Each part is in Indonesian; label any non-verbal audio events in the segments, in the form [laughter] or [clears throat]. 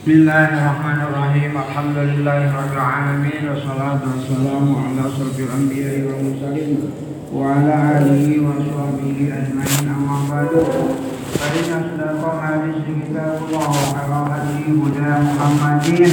Bismillahirrahmanirrahim. Alhamdulillahirabbil wassalatu wassalamu ala asrofil anbiya'i wal mursalin wa ala alihi wa sahbihi ajmain amma ba'du. Fa inna asdaqal hadis wa Muhammadin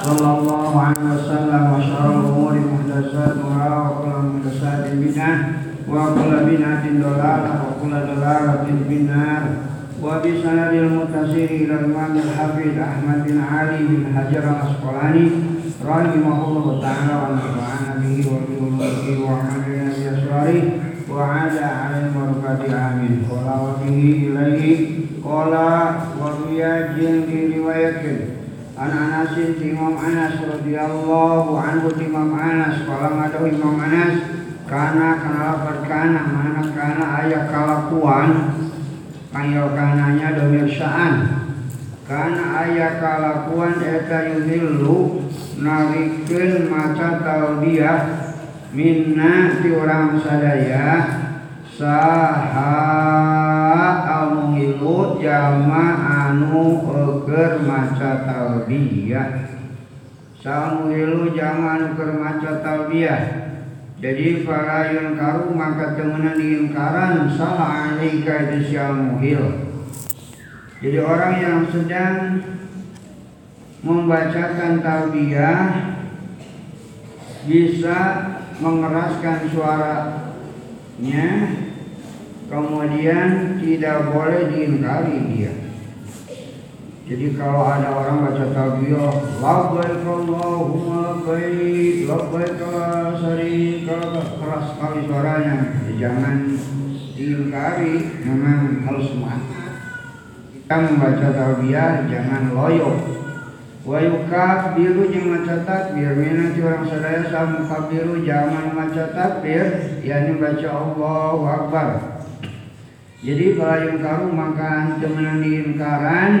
sallallahu alaihi wasallam wa syarrul umuri muhdatsatuha wa kullu muhdatsatin bid'ah wa kullu bid'atin dhalalah wa kullu dhalalatin finnar. وبسند المتصل إلى الإمام الحافظ أحمد بن علي بن حجر العسقلاني رحمه الله تعالى ونفعنا به وبعلومه وعملنا بأسراره وعاد على المرقة آمين قال وبه إليه قال وروي في رواية عن أنس Imam Anas radhiyallahu anhu Imam Anas kalau ada Imam Anas karena kenapa berkana mana karena ayat kalakuan kayo kananya domir sya'an karena ayah kalakuan eta yuhillu narikeun maca talbiyah minna ti orang sadaya saha al muhilu jama anu eger maca talbiyah saha muhilu jama anu eger maca talbiyah jadi para karu maka temenan ingkaran salah alaika itu muhil. Jadi orang yang sedang membacakan talbiyah bisa mengeraskan suaranya kemudian tidak boleh diingkari dia. Jadi kalau ada orang baca talbiyah, labbaik Allahumma labbaik, labbaik la syarika keras sekali suaranya. Ya, jangan diingkari, memang harus semangat. Kita membaca talbiyah jangan loyo. Wa yukabbiru jeung maca takbir, minati orang sadaya sam kabiru jangan maca takbir, yakni baca Allahu Akbar. Jadi kalau yang karu maka temenan diingkaran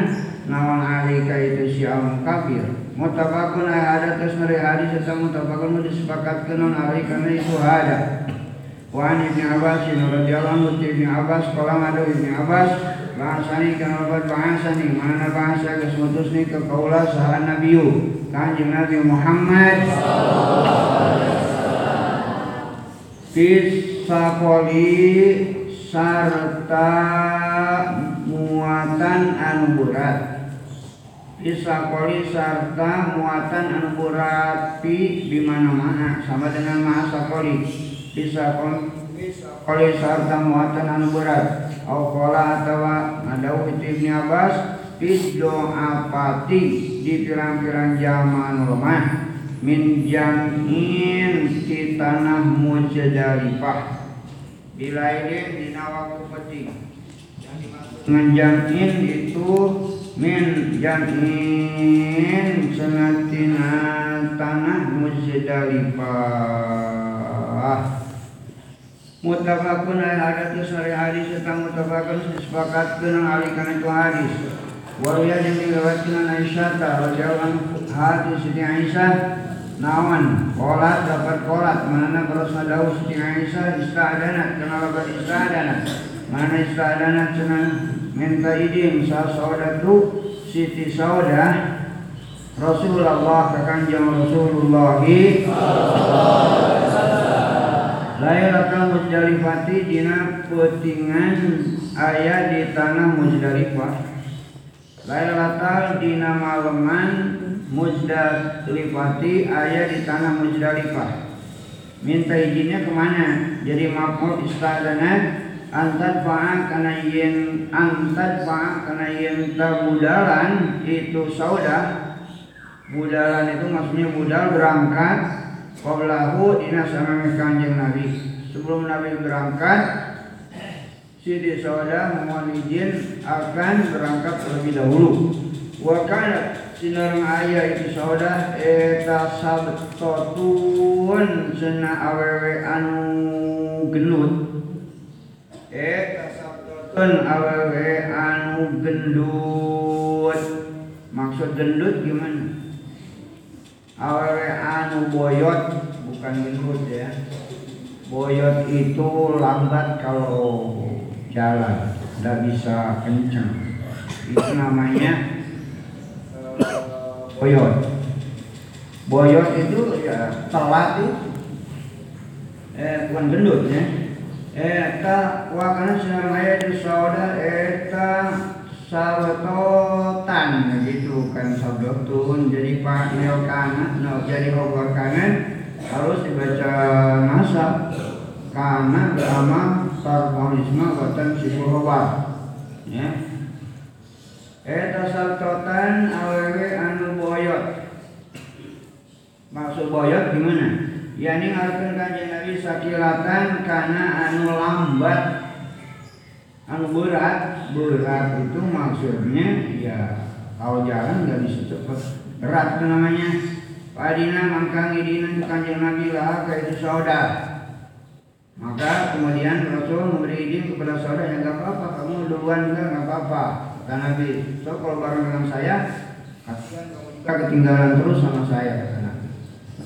nawan alika itu si am kafir. Mutabakun ada tes nari hadis eta mutabakun mu disepakatkeun non alika na itu ada. Wa an ibnu abbas radhiyallahu anhu ibnu abbas qala ngadu ibnu abbas bahasani kana lebat bahasani mana bahasa geus mutusni ke kaula saha nabiyu kanjeng nabi Muhammad. Tisakoli sarta muatan anu berat Isakoli sarta muatan anu berarti di mana-mana. Sama dengan mahasakoli Isakoli sarta muatan anu berat. Aukola atau ngadau itu Ibn Abbas Isdo apati di pirang-pirang zaman lemah. Min di tanah mujadalifah Bila ini dina waktu peti. Dengan jam'in itu min jamin senatina tanah Muzdalifah Mutabakun ada tu sari hadis tentang mutabakun sepakat dengan ahli karena itu hadis. Waria yang diriwayatkan Aisyah radhiyallahu hadis Siti Aisyah. Nawan kolat dapat kolat. Mana kalau sadau Siti Aisyah istadana kenal dapat istadana mana istadana cenah minta izin sa saudatu Siti Saudah Rasulullah ke kanjeng Rasulullah Lailatul Muzdalifati dina petingan ayat di tanah Muzdalifah. Lailatul dina maleman Muzdalifati ayat di tanah Muzdalifah. Minta izinnya ke mana? Jadi makmul istadana antad fa'a kana yen antad fa'a kana yen budalan itu sauda budalan itu maksudnya budal berangkat. Qablahu dina sama kanjeng Nabi. Sebelum Nabi berangkat Siti Sauda memohon izin akan berangkat terlebih dahulu. Wa kana sinarang ayah itu Sauda eta sabtotun cenah awewe anu genut Eta sabtotun awewe anu gendut. Maksud gendut gimana? Awewe anu boyot Bukan gendut ya. Boyot itu lambat kalau jalan Tidak bisa kencang. Itu namanya eh, boyot. Boyot itu ya telat itu. Eh bukan gendut ya eta wakana sinar maya di sauda eta sawetotan gitu kan sabdotun. Jadi pak neo kanan no jadi hogor kanan harus dibaca nasab karena drama tarbonisme watan sibul ya. Eta sabtotan awewe anu boyot. Maksud boyot gimana yani ngarepkeun kanjeng Nabi sakilatan karena anu lambat anu berat. Berat itu maksudnya ya kalau jalan nggak bisa cepet. Berat itu namanya. Padina mangkang idina kanjeng Nabi lah kayak itu saudara. Maka kemudian Rasul memberi izin kepada saudara yang nggak apa-apa kamu duluan juga nggak apa-apa kata Nabi. So kalau bareng dengan saya kasihan kamu juga ketinggalan terus sama saya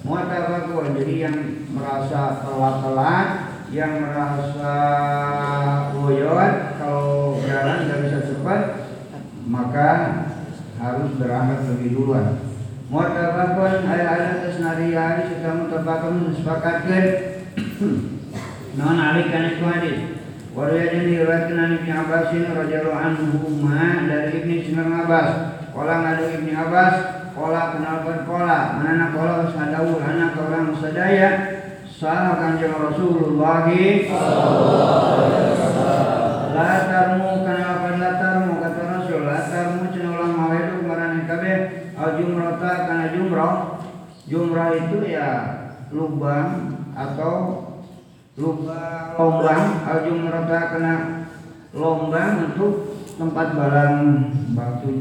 Mu'tabakun jadi yang merasa telat-telat yang merasa boyot kalau jalan nggak bisa cepat maka harus berangkat lebih duluan. Mu'tabakun ayat-ayat tesnari hari sudah mutabakun disepakatkan. [clears throat] Non alik kan itu hadis Wariyah diriwayatkan an Ibnu Abbasin radhiyallahu anhu dari Ibnu Sinar Abbas Kala ngadu Ibnu Abbas Kola kenalkan kola. Manana kola sadawul anak orang sadaya Salah kanjeng Rasulullah. Latarmu kenalkan latarmu? Kata Rasul Latarmu cina ulang mawedu kemarin kabe Al jumrota karena jumroh. Jumrah itu ya lubang atau lubang lombang. Al jumrota karena lombang untuk tempat barang batu.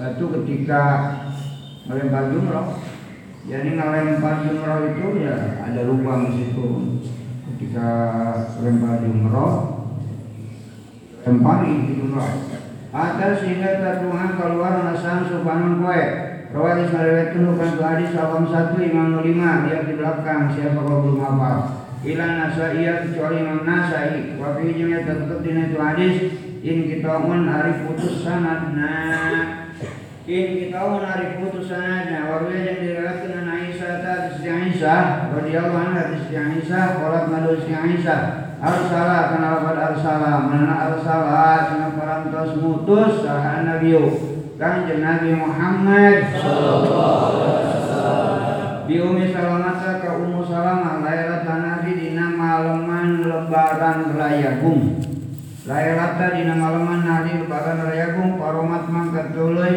Batu ketika melempar jumroh jadi ngelempar jumroh itu ya ada lubang di situ. Ketika lempar jumroh lempari jumroh atas sehingga tertuang keluar nasan supanon kue. Rawat Ismail bukan ke hadis salam satu imam lima dia di belakang siapa kau belum hafal? Ilan nasai kecuali imam nasai. Wafi tetap di itu hadis in kita un hari putus sanadna in kita un hari putus sanadna warga yang diriwayatkan an Aisyah tadi si anha si Aisyah qalat madu si Aisyah. Arsala kana lafad arsala? Mana arsala? Parantos mutus saha nabiyu kanjeng Nabi Muhammad bi Umi Salamah ka Ummu Salamah lailatan Nabi dina maleman lebaran raya gung lailatan dina maleman Nabi lebaran raya gung paromat mangkat tuluy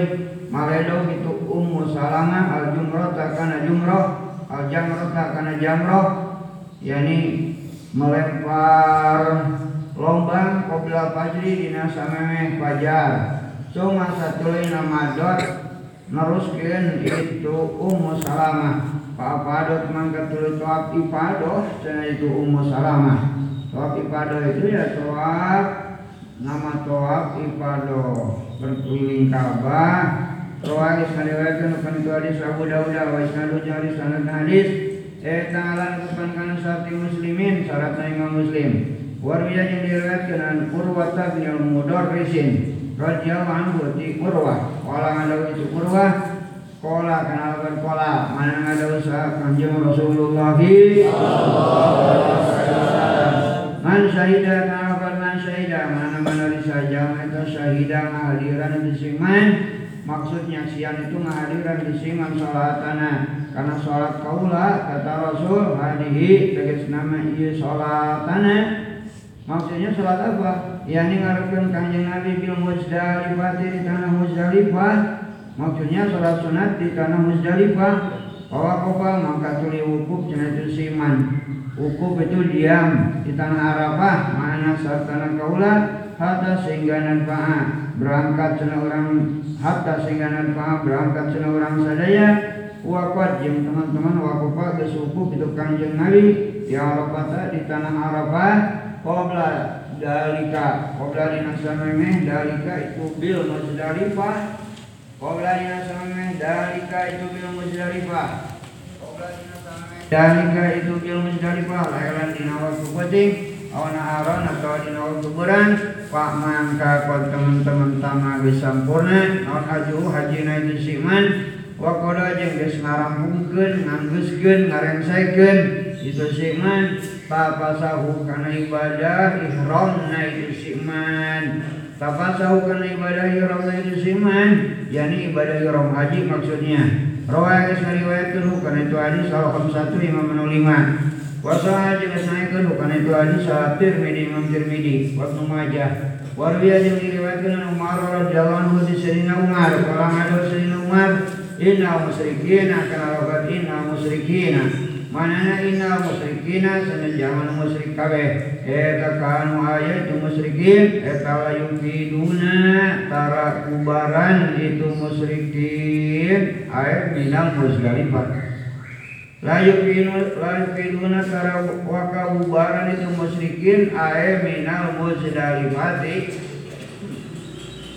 maledo itu Ummu Salamah al jumrah kana jumrah al jamrah kana jamrah yani melempar lombang kopila fajri dina samemeh fajar. Cuma satu nama dot neruskeun itu Ummu Salamah. Pak Padot mangkat tuluy toab ipadoh cenah itu Ummu Salamah toab ipadoh itu ya toab nama toab ipadoh berkeliling Ka'bah Rawai sariwayatkan akan itu hadis Abu Dawud wa isnadu jari sanad hadis. Eh ta'alan kepan kana sarti muslimin. Syaratna imam muslim. Warwiya yang diriwayatkan an Urwata bin al-Mudarrisin radhiyallahu anhu di Urwah. Kala ngadawi itu Urwah. Kola kenalkan kola. Mana ada usaha kanjeng Rasulullah Man syahida kenalkan man syahida Mana mana saja Itu syahida di siman Maksudnya siang itu ngahadiran di siman sholatana Karena sholat kaula Kata Rasul Hadihi Tegas nama iya sholatana Maksudnya sholat apa? Ya ini ngarepkan kanjeng Nabi bil Muzdalifah di tanah Muzdalifah. Maksudnya sholat sunat di tanah Muzdalifah. Bahwa kopal maka tuli wukuf itu siman. Wukuf itu diam di tanah Arafah. Mana saat tanah kaula hatta sehingga nanfa'a berangkat cina orang hatta sehingga nanfa'a berangkat cina orang sadaya Wakat yang teman-teman wakofa geus wukuf itu kanjeng Nabi di Arafah di tanah Arafah Qobla dalika Qobla dina samemeh dalika itu bil muzdalifah Qobla dina samemeh dalika itu bil muzdalifah. Qobla dina samemeh dalika itu bil muzdalifah. Lailan dina waktu penting Awana aron atau dina waktu buran Pak mangka kon teman-teman tama geus sampurna. Naon aju haji na itu siman wa qada jeung geus ngarampungkeun nganggeuskeun ngarengsekeun itu siman tapasahu kana ibadah ihram na itu siman tapasahu kana ibadah ihram na itu siman. Yakni ibadah ihram haji maksudnya. Rawaya geus ngariwayatkeun kana itu hadis al satu imam lima. Wasa jeung naikkeun kana itu hadis sa Tirmidzi Imam Tirmidzi wa Ibnu Majah. Warwiya jeung diriwayatkeun Umar radhiyallahu anhu Sayyidina Umar, kala ngadu Sayyidina Umar, inna musyrikina kana logat inna musyrikina. Manana inna musyrikina sanajan musyrik kabeh. Eta kanu aya itu musyrikin eta yufiduna tara kubaran itu musyrikin ayat minal musgalifah la yufinu la yufiduna kara waka bubaran itu musyrikin ae minal musdalifati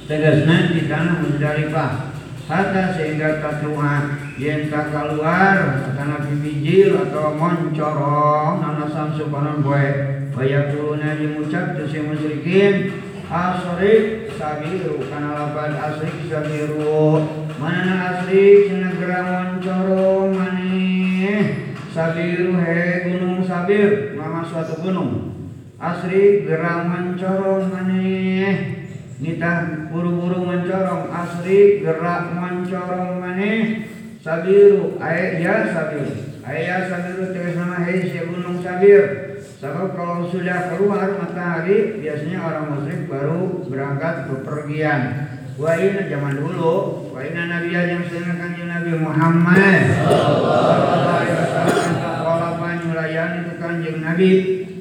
tegasna di tanah musdalifah hatta sehingga tatuha yen tak keluar karena bibijil atau moncorong nana samsu konon boy bayatuna dimucap tu si musyrikin asrik sabiru kana lapan asrik sabiru. Mana asrik negara moncorong mani Sabiru he gunung Sabir nama suatu gunung. Asri gerang mencorong maneh. Nita buru-buru mencorong Asri gerak mencorong maneh Sabiru ayat ya Sabiru ayat Sabiru terus nama hei si gunung Sabir Sebab kalau sudah keluar matahari biasanya orang musyrik baru berangkat bepergian. Wah ini zaman dulu Wah ini Nabi yang sedang kanjeng Nabi Muhammad. Itu kanjeng Nabi.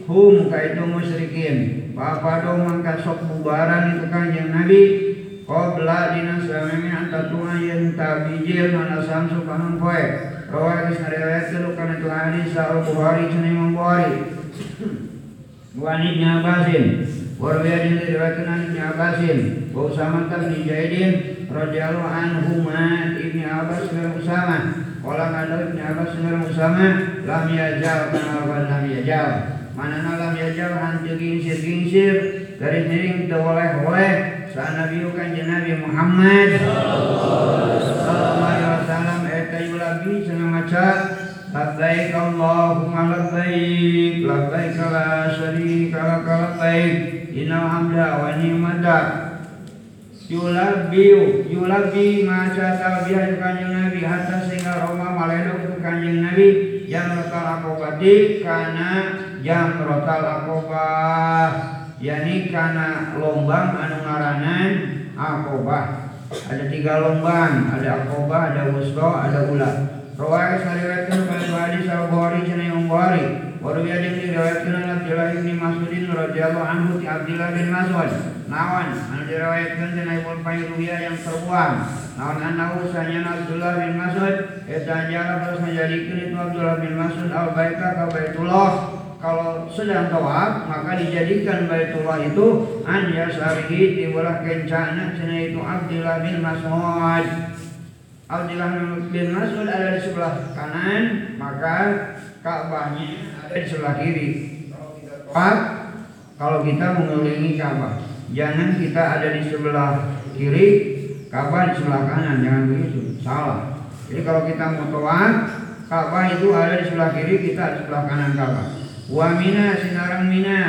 Hum ka itu musyrikin. Papa dong mangka sok bubaran itu kanjeng Nabi Qobla dina samemi anta tunga yen tabijil mana samsu kanun poe. Rawa is ngariwayatkeun kana itu hadis sa Bukhari cenah Imam Bukhari Wani Ibn Abbasin. Warwiya din diriwayatkeun an Ibn Abbasin. Wa Usama bin Zaidin radhiyallahu anhuma Ibn Abbas bin Usama Qala kana Ibn Abbas bin Usama lam yajal kana wa lam yajal? Manana lam yajal? Hantu gingsir-gingsir. Garis miring teu oleh-oleh. sa Nabi kanjeng Nabi Muhammad sallallahu alaihi wasallam eta yulabi cenah maca Labbaik Allahumma labbaik Labbaik la syarika laka labbaik Innal hamda wa ni'mata. Yulabiu Yulabi maca talbiyah kanjeng Nabi Hatta sehingga Roma maledok ke kanjeng Nabi Yang rotal akobati Kana jam rotal akobah Yani kana lombang anu ngaranan akobah Ada tiga lombang Ada akobah, ada wusto, ada ulah Rawai sariwayatkan pada hadis Al-Bukhari cenah Imam Bukhari. Wa ruwiya jeung diriwayatkeun an Abdullah bin Mas'udin radhiyallahu anhu ti Abdullah bin Mas'ud. Nawan anu diriwayatkeun cenah Ibnu Ruwiya yang terbuang. Nawan anahu sanyana Abdullah bin Mas'ud eta jara terus menjadikan itu Abdullah bin Mas'ud al-baita ka Baitullah kalau sedang tawaf maka dijadikan Baitullah itu an yasarihi di kencana cenah itu Abdullah bin Mas'ud. Abdullah bin Mas'ud ada di sebelah kanan, maka Ka'bahnya ada di sebelah kiri. Pak, kalau kita mengelilingi Ka'bah, jangan kita ada di sebelah kiri, Ka'bah di sebelah kanan, jangan begitu, salah. Jadi kalau kita mau tawaf, Ka'bah itu ada di sebelah kiri, kita di sebelah kanan Ka'bah. Wa mina sinarang mina.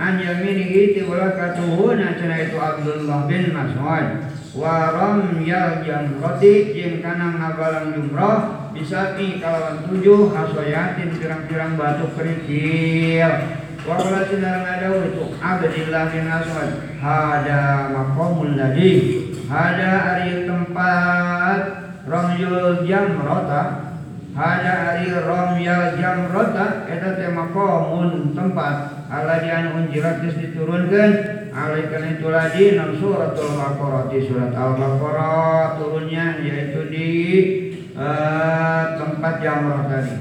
An yaminihi tiwala katuhuna cina itu Abdullah bin Mas'ud. Waram ya jamroti jeung kana ngabalang jumroh bisa ti kalawan tujuh hasoyatin pirang-pirang batu kerikil. Wakala sinarang ada itu Abdillah bin Aswad Hada maqamul ladhi. Hada ari tempat Ramyul jamrota Hada ari ramyul jamrota Eta teh maqamun tempat Allah dian unjirat diturunkan alaikan itu lagi dalam suratul Baqarah di surat Al-Baqarah turunnya yaitu di uh, tempat jamrah tadi.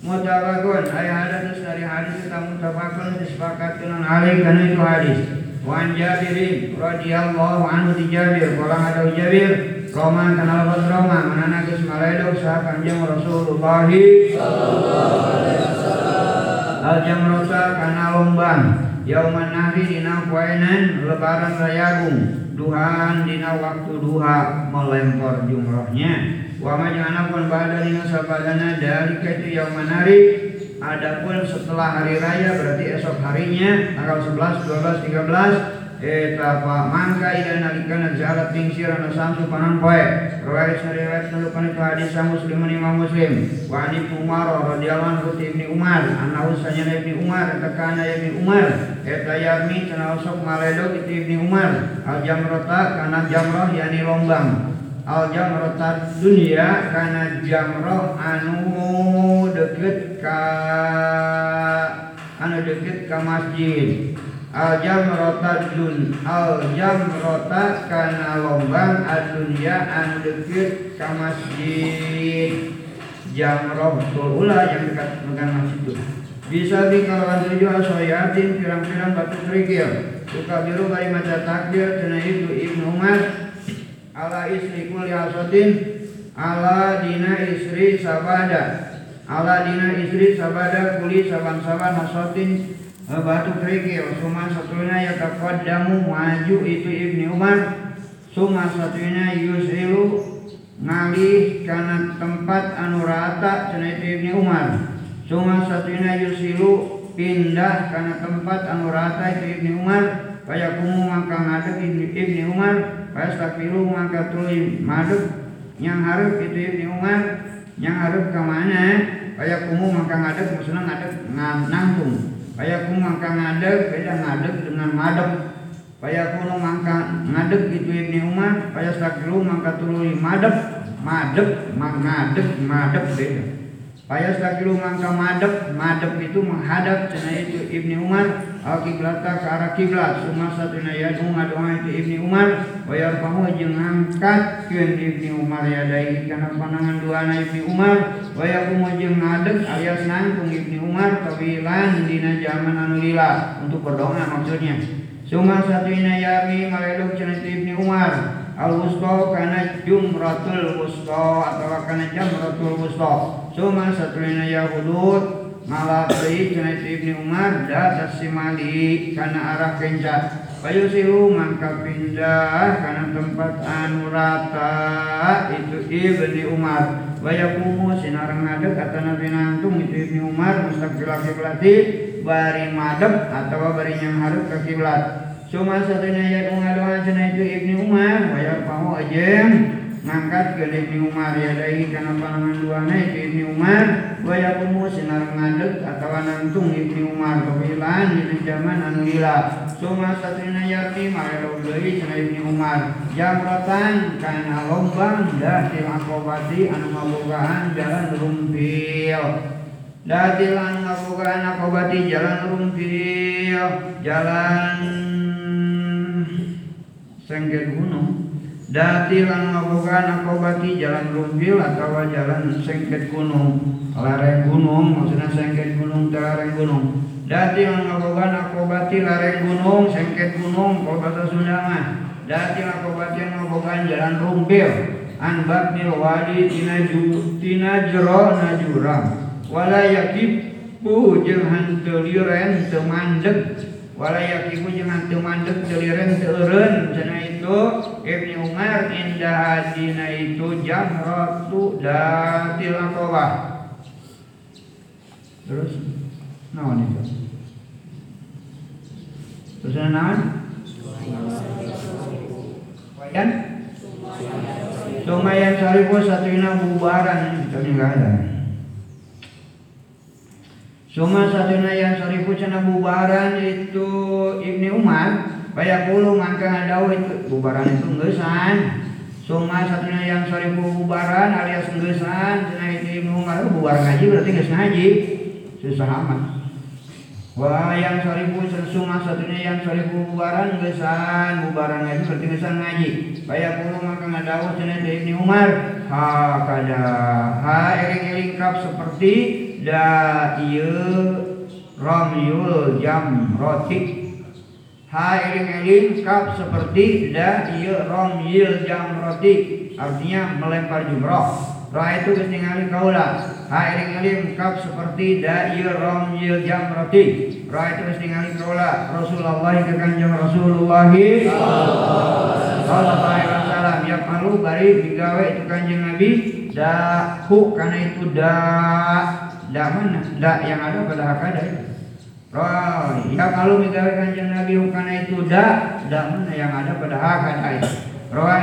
Mutabakun ayat hadis dari hadis kita mutabakun disepakatkan alaikan itu hadis. Wan Jabirin radhiyallahu anhu di Jabir qala ada Jabir Roma kenal bot Roma manana geus malaedog saha Kanjeng Rasulullah sallallahu alaihi wasallam al jamrata kana lombang yauman nahri dina poenan lebaran rayagung duhan dina waktu duha melempar jumrohnya. Wa majana pun bada dina sabadana dari kaitu yauman nahri adapun setelah hari raya berarti esok harinya tanggal 11 12 13 eta pa mangka ida nalikana jalat ting sirana samsu panan poe. Riwayat riwayat nalukan itu hadis muslim imam muslim. Wa ani umar radhiyallahu anhu ibni umar. Anna usanya ibni umar tekana ibni umar. Eta yami cenah sok maledo itu ibni umar. Al jamrata kana jamrah yani lombang. Al jamrata dunia kana jamrah anu deket ka anu deket ka masjid al jamrata dun al jamrata kana lombang adunya deket ka masjid jamroh ula yang dekat dengan masjid itu. Bisa di kalangan tujuh asoyatin pirang-pirang batu kerikil. Suka biru bari maca takbir cenah itu ibnu umar. Ala istri kuli asotin ala dina istri sabada. Ala dina istri sabada kuli saban-saban asotin batu kerikil suma satunya ya damu maju itu Ibni Umar. Suma satunya yusilu ngalih karena tempat anu rata itu Ibni Umar. Suma satunya yusilu pindah karena tempat anu rata itu Ibni Umar. Kaya kumu mangka ngadeg Ibni, Ibni Umar. Kaya stakilu mangka tuli madeg. Yang harap itu Ibni Umar. Yang harap ke mana kaya kumu mangka ngadeg maksudnya ngadeg nangtung Kaya ku mangka ngadeg, beda ngadeg dengan madeg. Kaya kuno mangka ngadeg itu Ibni Umar, kaya sakilu mangka tului madeg, madeg, ngadeg, madeg beda. Kaya sakilu mangka madeg, madeg itu menghadap, cina itu Ibni Umar, al kiblata ke arah kiblat. Suma satuna yadu ngadoa itu Ibni Umar, kaya pahu jeung angkat keun Ibni Umar yadai karena pandangan dua Ibni Umar, kaya kumu jeung ngadeg alias nangtung Ibni Umar kawilan dina zaman anu lila untuk berdoa maksudnya. Suma satuna yami maleluk cina itu Ibni Umar, al wusto kana jumratul wusto atau kana jamratul wusto. Suma satuna yahudut cina Ibni Umar data simali karena arah kencat Bayu silu mangka pindah karena tempat anu rata itu Ibni Umar. Baya kumu sinar ngadek kata Nabi Nantung itu Ibni Umar mustaqbil kiblat bari madep atau bari yang harus ke kiblat. Cuma satunya ya doa cina itu Ibni Umar Baya pahu ajem ngangkat ke Ibni Umar ya dari karena pandangan dua naik Ibni Umar waya kumu sinar ngadeg atau nantung Ibni Umar kebilan di zaman anu lila cuma satunya yarti marelo deui cenah Ibni Umar. Jamratan kana lombang datil akobati anu ngabogaan jalan rumpil. Datil anu ngabogaan akobati jalan rumpil. Jalan sengget gunung Dati lan ngabogaan akobati jalan rumpil atau jalan sengket gunung. Lareng gunung maksudnya sengket gunung lareng gunung. Dati ngabogaan akobati lareng gunung sengket gunung kalau bahasa Sunda mah Dati lan akobati ngabogaan jalan rumpil. An baknil wadi tina, ju, tina jero na jurang Wala yakipu jeung hanteu liren teu mandeg wala yakimu jangan temandek celiren teureun cenah itu Ibnu Umar indah hadina itu jamratu datil terus naon itu? Terus naon? Wayan Sumayan. Sarifu satuina bubaran. Kami enggak ada Suma satuna yang sarifu cina bubaran itu Ibni Umar Kaya puluh mangka ngadau itu. Bubaran itu nggesan Suma satuna yang sarifu bubaran alias nggesan Cina itu Ibni Umar bubaran ngaji berarti nges ngaji Susah amat. Wah yang sarifu suma satunya yang sarifu bubaran nggesan Bubaran ngaji berarti ngesan ngaji Kaya puluh mangka ngadau cina itu Ibni Umar. Ha kada. Ha ering-ering kap seperti da ieu ramyul jamrati ha eling-eling kap seperti da ieu ramyul jamrati artinya melempar jumroh. Roa itu geus ningali kaula. Ha iring kap seperti da'ir ramyil jamrati. Roa itu geus ningali kaula. Rasulullah ke Kanjeng Rasulullah. Alaihi wasallam. Ya malu bari digawe itu Kanjeng Nabi. Dahu karena itu da da mana? Da yang ada pada hakada itu. Roa ya malu digawe Kanjeng Nabi karena itu da da mana yang ada pada hakada itu. Roa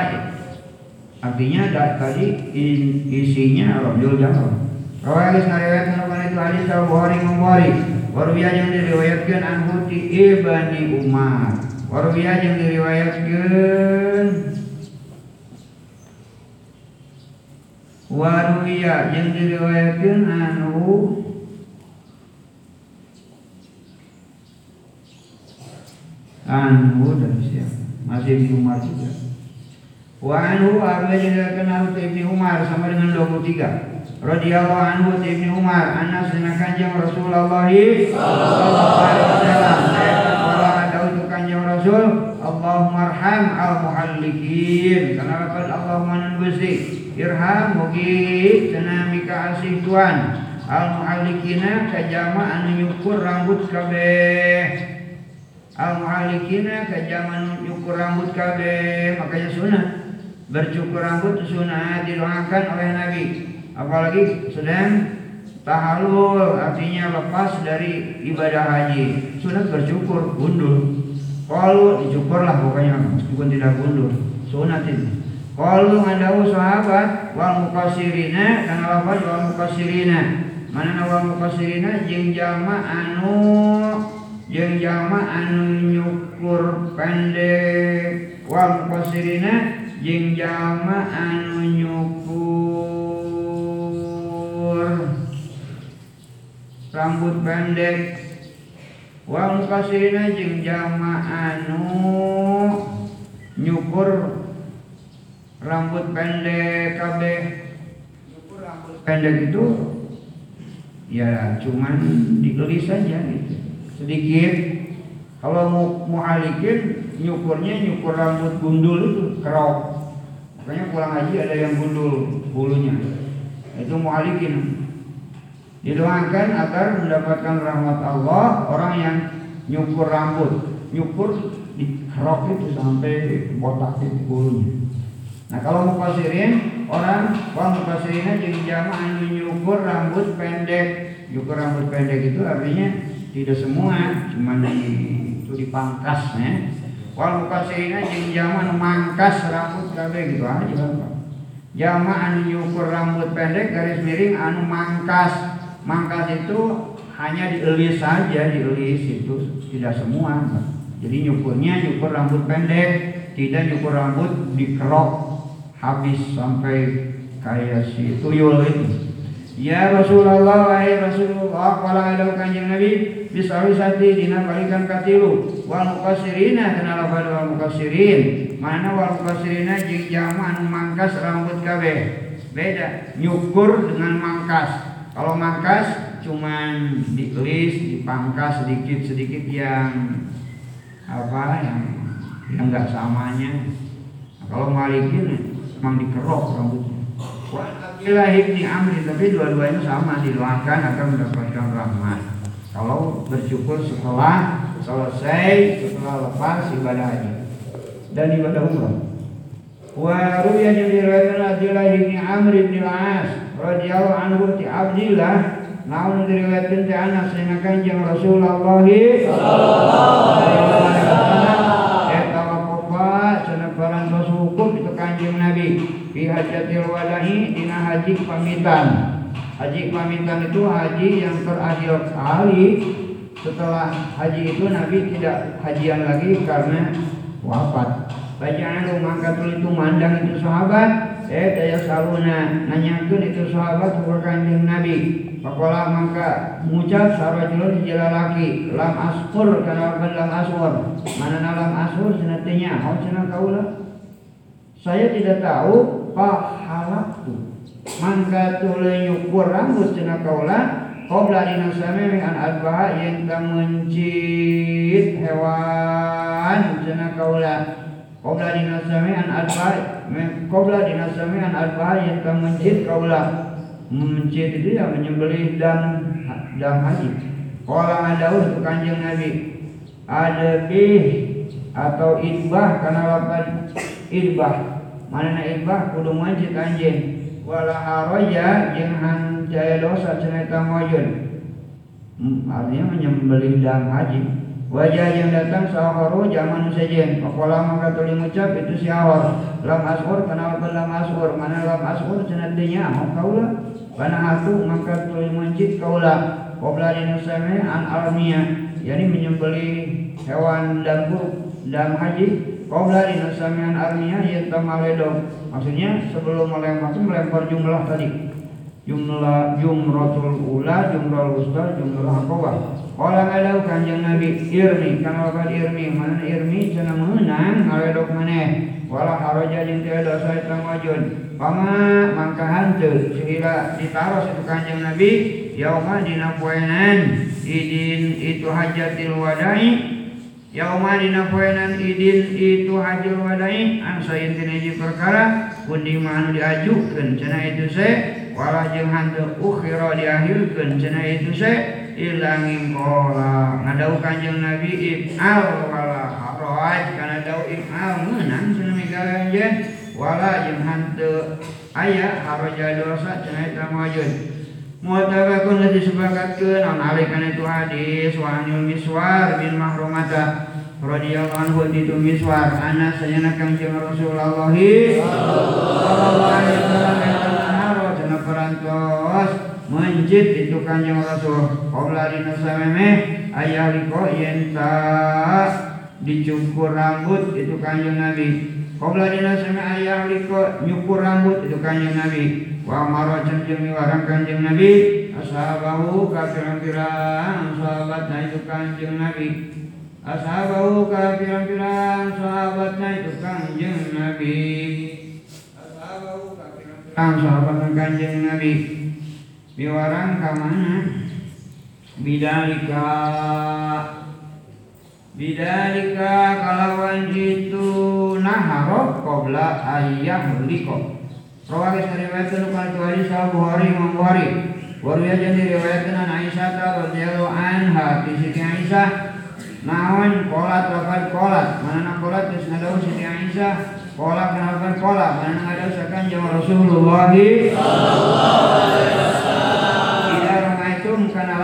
Artinya tadi isinya Rabiul Jamrah. Rawais ngariwayatkan karena itu hadis al Bukhari Bukhari. Warwiya yang diriwayatkan anhu ti Ibni Umar. Warwiya yang diriwayatkan Warwiya yang diriwayatkan anhu Anhu dari siapa? Masih Ibni Umar juga. Wa anhu Abu diriwayatkan Abu Ibnu Umar sama dengan 23. Radhiyallahu anhu Ibnu Umar anas dengan kanjeng Rasulullah sallallahu alaihi wasallam. Kanjeng Rasul, Allahumma arham al muhallikin. Karena lafaz Allahumma nanbusi irham mugi cenah mika asih Tuhan. Al muhallikina kajama anu nyukur rambut kabeh. Al muhallikina kajama nyukur rambut kabeh, makanya sunah bercukur rambut sunnah didoakan oleh Nabi apalagi sedang tahalul artinya lepas dari ibadah haji sunat bercukur gundul kalau dicukurlah pokoknya meskipun tidak gundul sunat ini kalau ada sahabat wal mukasirina dan lafaz wal mukasirina mana wal mukasirina jeng jama anu jeng jama anu nyukur pendek wal mukasirina jeng jama anu nyukur rambut pendek wa mukasirina jeng jama anu nyukur rambut pendek kabeh. Nyukur rambut pendek itu ya cuman dikelis saja gitu. Sedikit. Kalau mau muhalikin nyukurnya nyukur rambut gundul itu kerok. Makanya pulang haji ada yang gundul bulunya. Itu muhalikin didoakan agar mendapatkan rahmat Allah orang yang nyukur rambut nyukur di kerok itu sampai botak di bulunya nah kalau mau pasirin orang kalau pasirinnya jadi jamaah nyukur rambut pendek nyukur rambut pendek itu artinya tidak semua cuma di itu dipangkas ya wal mukasirina jeung jama mangkas rambut kabeh gitu aja Bapak. Jama anu nyukur rambut pendek garis miring anu mangkas. Mangkas itu hanya dielis saja, dielis itu tidak semua. Jadi nyukurnya nyukur rambut pendek, tidak nyukur rambut dikerok habis sampai kayak si tuyul itu. Ya Rasulullah, wahai Rasulullah, kalau ada kanjeng Nabi, bisawisati dina balikan katilu wal mukasirina kenal pada wal mukasirin mana wal mukasirina jing jama anu mangkas rambut kabeh. Beda nyukur dengan mangkas kalau mangkas cuman dikelis dipangkas sedikit sedikit yang apa yang yang enggak samanya nah, kalau malikin memang dikerok rambutnya Abdillah ibni Amri tapi dua-duanya sama didoakan akan mendapatkan rahmat. Kalau bersyukur setelah selesai setelah lepas ibadah haji dan ibadah umrah. Wa ruya yang diriwayatkan Abdillah ibni Amr ibni Al-As radhiyallahu anhu ti Abdillah naun diriwayatkan ti anak sehingga kanjeng Rasulullah sallallahu alaihi wasallam eta wakofa cenah barang hukum itu kanjeng Nabi fi hajatil wadahi dina haji pamitan. Haji pamitan itu haji yang terakhir kali setelah haji itu Nabi tidak hajian lagi karena wafat. Bacaan maka itu mandang itu sahabat, eh daya saluna nanyakan itu sahabat ke kanjeng Nabi. Pakola maka mengucap sarajulun hijau laki. Lam askur karena lam aswar. Mana lam aswar senatinya kau cenah kaulah saya tidak tahu fahalaktu mangka tule nyukur rambut cenah kaula qabla dina sami an adbaha yang mencit hewan cenah kaula qabla dina sami an adbaha qabla dinasamian arba'ah yang tak mencit kaulah mencit itu ya menyembelih dan dan haji. Kala ada untuk kanjeng Nabi ada bih atau idbah karena lapan idbah. Mana idbah kudu mencit anjing. Wala haraja jeung jaya dosa ceneta mojun hmm, artinya menyembelih dan haji Wajah yang datang saharu zaman sejen Pakola maka tuli ngucap? Itu si awal. Lam asur kenapa lam asur Mana lam asur cenadinya Mau kaulah Karena hatu maka tuli mencit kaulah Qobla dinusame an alamiah. Yani menyembeli hewan dan buruk dan haji Qobla dinusame an alamiah Yaitu maledong. Maksudnya sebelum melempar melempar jumlah tadi Jumlah jumratul ula, jumlah wusta, jumlah akobah Kala ngalau kanjeng Nabi irmi. Kana wakad irmi. Mana irmi? Cenah menang ngaledok maneh. Wala haraja jeung teu dosa eta wajud pama mangka hanteu sehingga ditaros itu kanjeng Nabi yauma dina poenan idin itu hajatil wadai. Yauma dina poenan idin itu hajul wadai. An sayin tina perkara kundi manu diajukeun. Cenah itu se wala jeung hanteu ukhira diakhirkeun cenah itu se ilangin kola ngadau kanjeng nabi ib'al wala haraj karena dau ib'al menang cenah migalanjeun wala jeung hanteu aya haraja dosa cenah eta mawajud Mutabakun lati sepakatkeun naon alih kana itu hadis wa anil miswar bin mahrumata radhiyallahu anhu itu miswar ana sayana kanjeng Rasulullah sallallahu alaihi wasallam cenah perantos menjit itu kanjeng Rasul. Qobla dina sameme ayah liko yenta dicukur rambut itu kanjeng Nabi. Qobla dina sameme ayah liko nyukur rambut itu kanjeng Nabi. Wa maro cenjeng warang kanjeng Nabi. Ashabahu kafiran-firan sahabatnya itu kanjeng Nabi. Ashabahu kafiran-firan sahabatnya itu kanjeng Nabi kafiran-firan sahabatnya kanjeng Nabi. Biwarang ka mana? Bidalika. Bidalika kalawan itu naharo qabla ayyah liko Rawagi riwayatkan kan tu hadis Al Bukhari Imam Bukhari. Waru ya jadi riwayatkan an Aisyah radhiyallahu anha di Siti Aisyah. Naon? Kolat wakad kolat. Mana kolat? Terus ngadau Siti Aisyah kolat kenapa kolat mana ada sekan jamaah Rasulullah? Sallallahu alaihi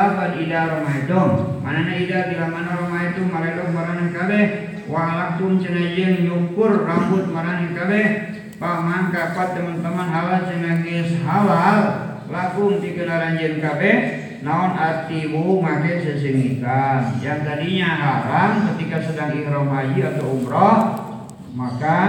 lafad ida romaidom manana ida bila mana romaidom maredom maranan kabe walaktum cenajeng nyukur rambut maranan kabe pamangka pat teman-teman halal cenagis halal lakum dikenalan jen kabe naon artimu make sesengikan yang tadinya haram ketika sedang ihram haji atau umroh maka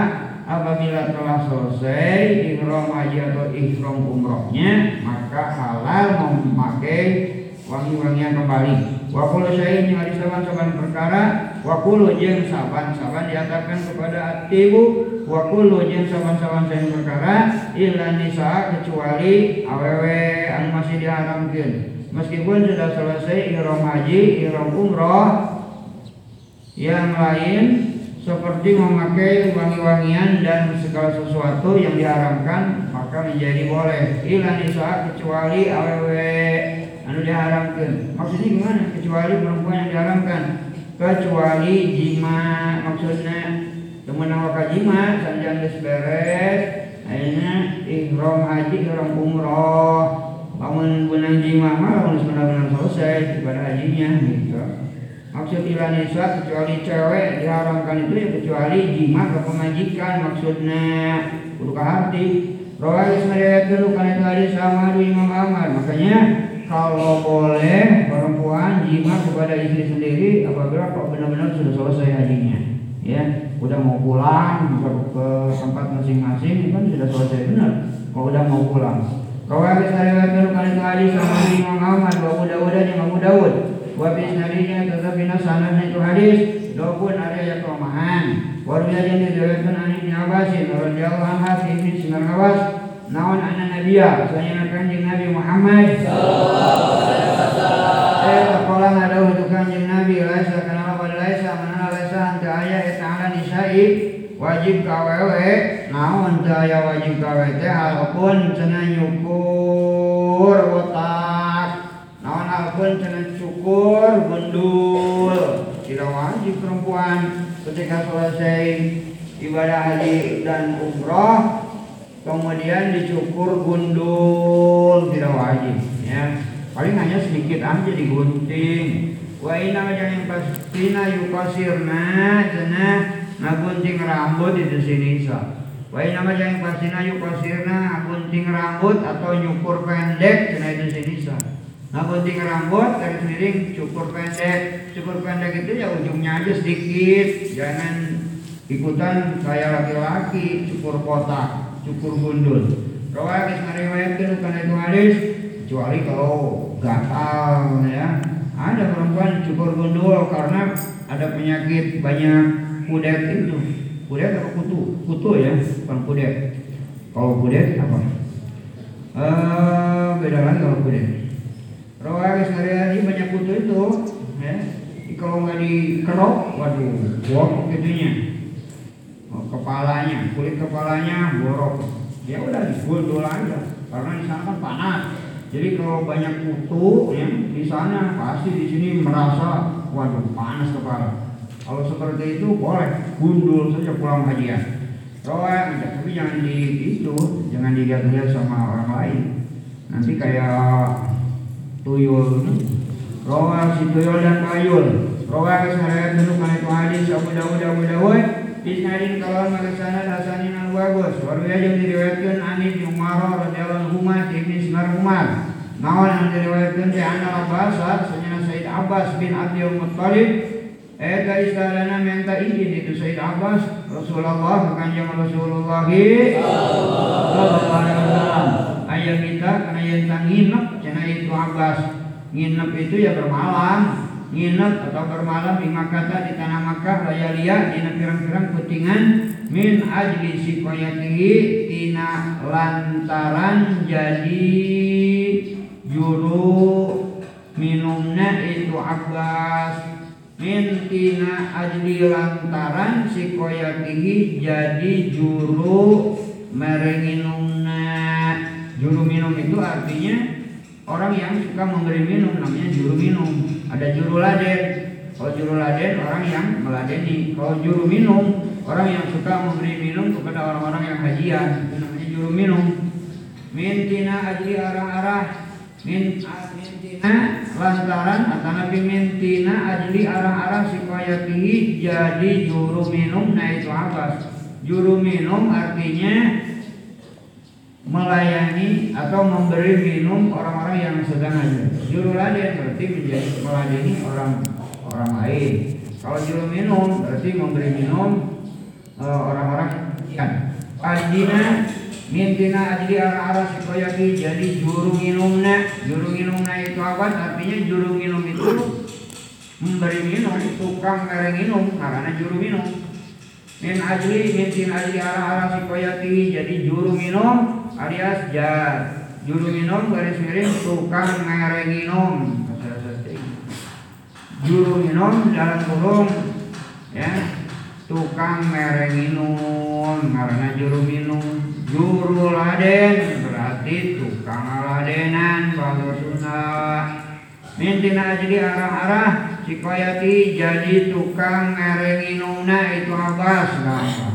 apabila telah selesai ihram haji atau ihram umrohnya maka halal memakai wangi-wangian kembali. Wakulu saya yang hadis saban-saban perkara wakulu jeng saban-saban diatakan kepada atibu wakulu jeng saban-saban saya perkara illa nisa kecuali awewe anu masih diharamkan. Meskipun sudah selesai ihram haji ihram umroh yang lain seperti memakai wangi-wangian dan segala sesuatu yang diharamkan maka menjadi boleh. Illa nisa kecuali awewe anu diharamkan. Maksudnya gimana? Kecuali perempuan yang diharamkan. Kecuali jima maksudnya temen awak jima sanjang geus beres akhirnya ihram haji ihram umroh. Bangun benang jima mah lamun benar-benar selesai ibadah hajinya gitu maksud ilah nisa kecuali cewek diharamkan itu ya kecuali jima ke pemajikan maksudnya. Kudu hati. Rawai Ismail karena itu hadis sama Imam Ahmad. Makanya kalau boleh perempuan jima kepada istri sendiri apabila kok benar-benar sudah selesai hajinya ya. Udah mau pulang ke, ke tempat masing-masing kan sudah selesai benar. Kalau udah mau pulang. Kau habis riwayatkan kali kali sama Imam Ahmad wa Abu Dawud dan Imam Dawud wa bi isnadinya tetapi sanadnya itu hadis. Dokun ada yang kelemahan. Warga yang diriwayatkan an Ibnu Abbas radhiyallahu anhu fi Sinar Awas naon anna nabiya saya kanjeng Nabi Muhammad. Sallallahu alaihi wasallam. eh kala ngadaw kanjeng Nabi. Laisa kana apa laisa mana laisa anta aya ta'ala nisai. Wajib kawewe naon aya wajib kawe teh? Alpun cenah nyukur otak naon alpun cenah cukur gundul. Tidak wajib perempuan ketika selesai ibadah haji dan umroh kemudian dicukur gundul. Tidak wajib ya. Paling hanya sedikit aja digunting. Wa ina yang pastina yukasirna cenah ngagunting rambut itu sini so wa ina yang pastina yukasirna ngagunting rambut atau nyukur pendek cenah itu sini so ngagunting rambut dari miring cukur pendek cukur pendek itu ya ujungnya aja sedikit jangan ikutan kayak laki-laki cukur kotak cukur gundul Rawat hadis meriwayatkan bukan itu hadis kecuali kalau gatal ya ada perempuan cukur gundul karena ada penyakit banyak kudet itu. Kudet apa kutu? Kutu ya, bukan kudet. Kalau kudet apa? Eh, beda lagi kalau kudet. Rawagis hari-hari banyak kutu itu, ya. Kalau nggak dikerok, waduh, borok gitunya. Oh, kepalanya, kulit kepalanya borok. Ya udah digundul aja, karena di sana kan panas. Jadi kalau banyak kutu ya di sana pasti di sini merasa waduh panas kepala. Kalau seperti itu boleh gundul saja pulang hajian. Roa, tapi jangan di itu, jangan dilihat-lihat sama orang lain. Nanti kayak tuyul. Roa si tuyul dan kayul. Roa keseharian dulu kan itu hadis Abu Dawud Abu Dawud. Isnadin kalau sana hasanin al bagus. Waru ya yang diriwayatkan Anis Umar radhiyallahu anhu ibn Ismar Umar. Nawan yang diriwayatkan di anak Abbas Senyana Said Abbas bin Abdul Muttalib Eta istilahnya minta izin itu Said Abbas Rasulullah kanjeng Rasulullah Sallallahu alaihi wasallam Ayah minta karena yang nginep Cina itu Abbas Nginep itu ya bermalam. Nginep atau bermalam di Makkah di tanah Makkah Layalia di pirang-pirang putingan. Min ajli sikoyatihi Tina lantaran jadi juru minumnya itu Abbas. Mintina ajli lantaran si koyatihi jadi juru merenginumna juru minum itu artinya orang yang suka memberi minum namanya juru minum. Ada juru laden. Kalau juru laden orang yang meladeni. Kalau juru minum orang yang suka memberi minum kepada orang-orang yang hajian itu namanya juru minum. Mintina ajli arah-arah. Min mintina lantaran atau nabi mintina ajli arah-arah sikayatihi jadi juru minum nah itu apa juru minum artinya melayani atau memberi minum orang-orang yang sedang aja juru laden berarti menjadi melayani orang orang lain. Kalau juru minum berarti memberi minum uh, orang-orang yang Adina mintina ajli arah-arah sikoyaki jadi juru minumnya. Juru minumnya itu apa? Artinya juru minum itu memberi minum tukang mereng minum karena juru minum. Min ajli mintin ajli arah-arah sikoyaki jadi juru minum alias jar juru minum garis miring tukang mereng minum juru minum dalam kurung ya. Tukang mereng minum karena juru minum. Juru laden berarti tukang ladenan bahasa Sunda. Mintina jadi arah-arah Sikoyati jadi tukang ngerenginuna itu abas apa?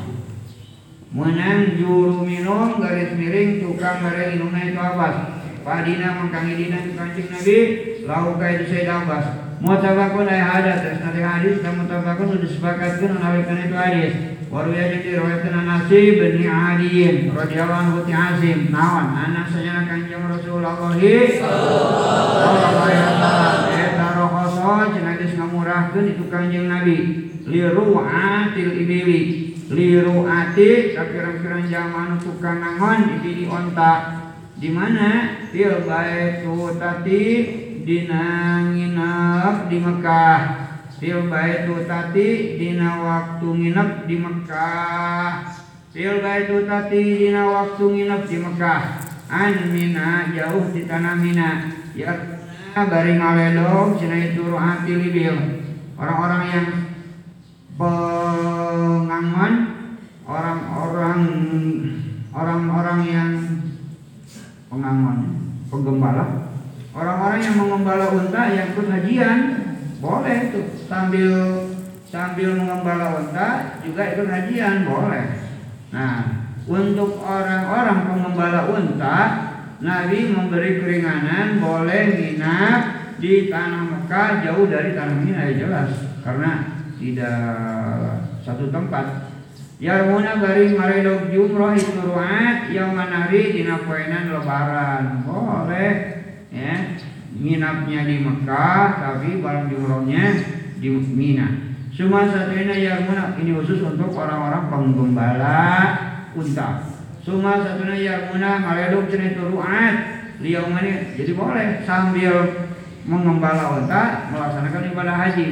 menang juru minum garis miring tukang garis itu abas Padina mengkangi dina kancing Nabi lau itu saya abas mutabakun ay ada, tas nanti hadis dan mutabakun sudah sepakatkan menawarkan itu hadis waru ya jadi riwayatkan anasi bin Adiyin radhiyallahu anhu Asim. Nawan anak saya kanjeng Rasulullah. Sallallahu alaihi wasallam eta rokoso cenah geus ngamurahkeun itu kanjeng Nabi. Liru'atil ibili liru'ati kapirang-pirang zaman tukang nangon di onta di mana fil baitu tati dina nginep di Mekah Fil baitu tati dina waktu nginep di Mekah. Fil baitu tati dina waktu nginep di Mekah. An mina jauh di tanah mina. Ya bari ngaledog cina itu ru'ati libil. Orang-orang yang pengangon orang-orang orang-orang yang pengangon penggembala. Orang-orang yang mengembala unta yang ikut hajian boleh tuh. Sambil sambil mengembala unta juga ikut hajian boleh. Nah untuk orang-orang pengembala unta Nabi memberi keringanan boleh nginap di tanah Mekah jauh dari tanah Mina ya jelas. Karena tidak satu tempat. Yarmuna bari maredog jumroh itu ruat yang manari dina lebaran. Boleh ya. Nginapnya di Mekah tapi barang jumrohnya di Mina. Cuma satunya yarmuna ini khusus untuk orang-orang penggembala unta. Suma satunya yarmuna maredog cina itu ruat liau mani jadi boleh sambil mengembala unta melaksanakan ibadah haji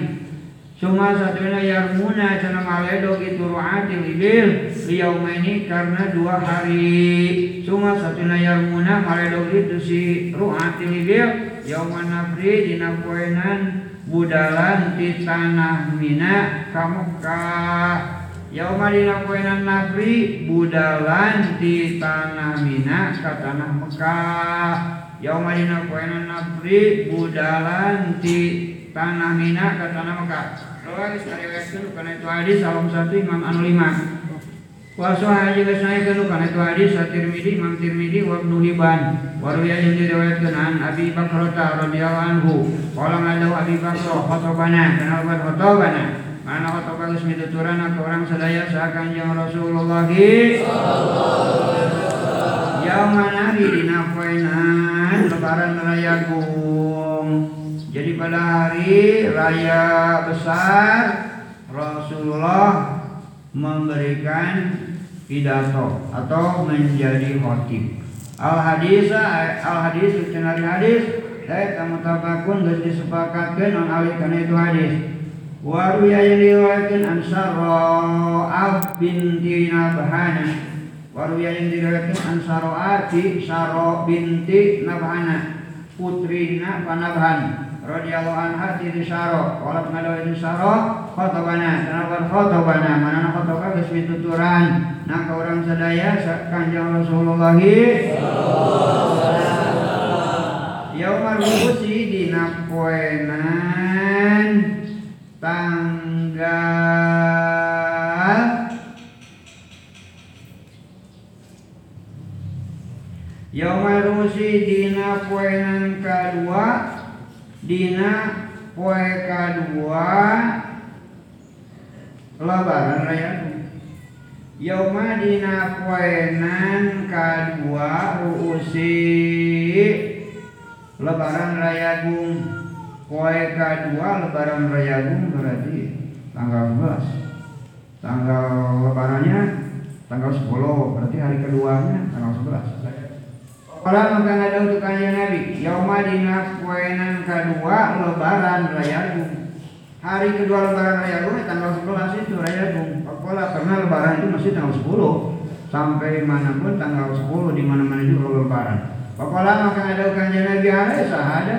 Suma satunya yarmuna cina maledog itu ru'atil ibil ini karena dua hari. Suma satunya yarmuna maledog itu si ru'atil ibil Yauman nafri dina poenan budalan di tanah mina kamukah Yauma dina poenan nafri budalan di tanah mina ka tanah Mekah. Yauma dina poenan nafri budalan di tanah Mina ke tanah Mekah. Rawais ngariwayatkeun kana itu hadis satu Imam anu itu hadis Imam Tirmidzi an Abi ngadaw Abi kana buat. Mana orang sadaya sakan yang Rasulullah. Dina poenan lebaran raya pada hari raya besar Rasulullah memberikan pidato atau menjadi khotib. Al hadis al hadis ucapan hadis saya kamu tabakun geus disepakatkeun non alih kana itu hadis. Wa ruya yang diriwayatkeun an Sarra binti Nabhana. Wa ruya yang diriwayatkeun an Sarra binti Nabhana putrina Panabhan radhiyallahu anha di syaro wala ngadawa di syaro khotobana kenapa khotobana mana khotobah geus mituturan nah ka urang sadaya kanjeng Rasulullah. Yaumal Wusi dina poenan tanggal Yaumal Wusi dina poenan kedua dina poe kadua lebaran raya. Yauma dina poenan kadua ruusi lebaran raya gung. Poe kadua lebaran raya gung berarti tanggal 11 tanggal lebarannya tanggal 10 berarti hari keduanya tanggal 11 Kala maka ada untuk kanjeng Nabi. Yauma dina kuenan kedua lebaran raya Hari kedua lebaran raya Agung tanggal 11 itu raya Agung. Kala karena lebaran itu masih tanggal 10 Sampai mana pun tanggal 10 di mana-mana juga lebaran. Kala maka ada kanjeng Nabi alaihi sahada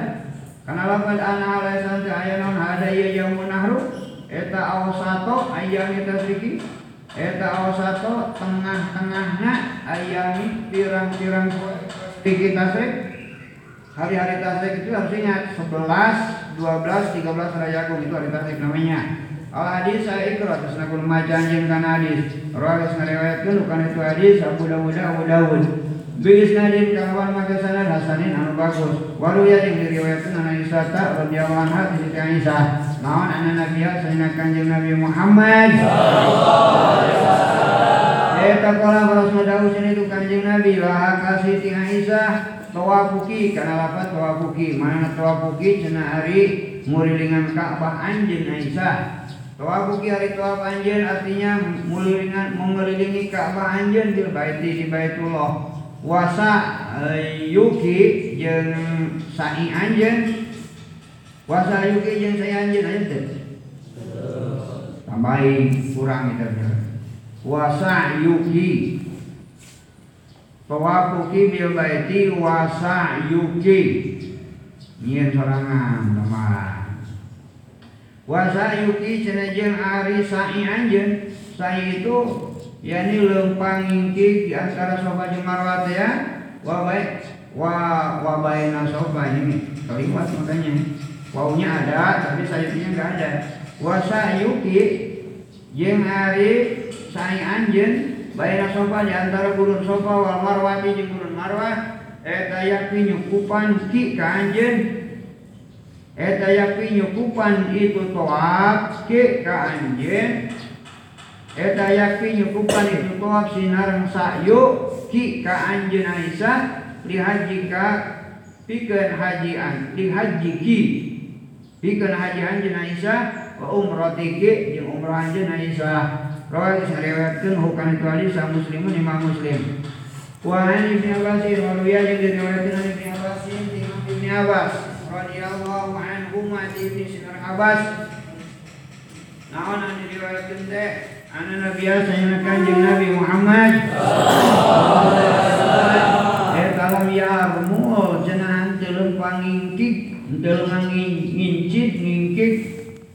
Karena lapad ana alaihi santi ayanon hada iya yaumun nahru. Eta awasato ayam kita siki Eta awasato tengah-tengahnya ayami pirang-pirang fikih tasrik hari-hari tasrik itu harus ingat 11, 12, 13 rayakum itu hari tasrik namanya. Al hadis saya ikut terus nakul macan jeung kana hadis rawis ngariwayatkeun kana itu hadis Abu Dawud Abu Dawud. Bis nadin kawan maka sanad hasanin anu bagus. Waru ya yang diriwayatkeun ana Aisyah radhiyallahu anha di Aisyah. Naon ana Nabi sayyidina kanjeng Nabi Muhammad. sallallahu Eta kala Rasul dawuh sini itu kanjeng Nabi lah kasih ti Aisyah tawafuki kana lapat tawafuki. Mana tawafuki cenah hari murilingan Ka'bah anjeun Aisyah. Tawafuki hari tawaf anjeun artinya murilingan mengelilingi Ka'bah anjeun di baiti di Baitullah. Wasa eh, yuki jeung sa'i anjeun wasa yuki jeung sa'i anjeun aya tambahin kurang itu wasa yuki. Tawafuki bil baiti wasa yuki. Nyian sorangan teman. Wasa yuki cenajeng ari sa'i anjen. Sa'i itu yakni lempang ingkik di antara sofa jeung marwah ya. Wa baik. Wa wa baina sofa ini. Kalimat makanya. Waunya ada tapi sayapnya enggak ada. Wa sayuki jeung sai anjeun baina sofa di antara gurun sofa wal marwati jeung gurun marwah eta yakni nyukupan ki ka anjeun. Eta yakni nyukupan itu toab ki ka anjeun. Eta yakni nyukupan itu toab sinareng sayu ki ka anjeun Aisyah li haji ka pikeun haji an li haji ki. Pikeun haji anjeun Aisyah wa umrati ki jeung umrah anjeun Aisyah rawal sariwayatkeun hukana itu hadis muslimun imam muslim. Wa an Ibnu Abbas marwiya jeung diriwayatkeun an Ibnu Abbas ti Ibnu Abbas radhiyallahu anhu ma ti Ibnu Sinar Abbas. Naon anu diriwayatkeun teh? Ana nabiya sayyidina kanjeng Nabi Muhammad. Eta lam yarmu cenah teu pangingkik teu ngincit ngingkik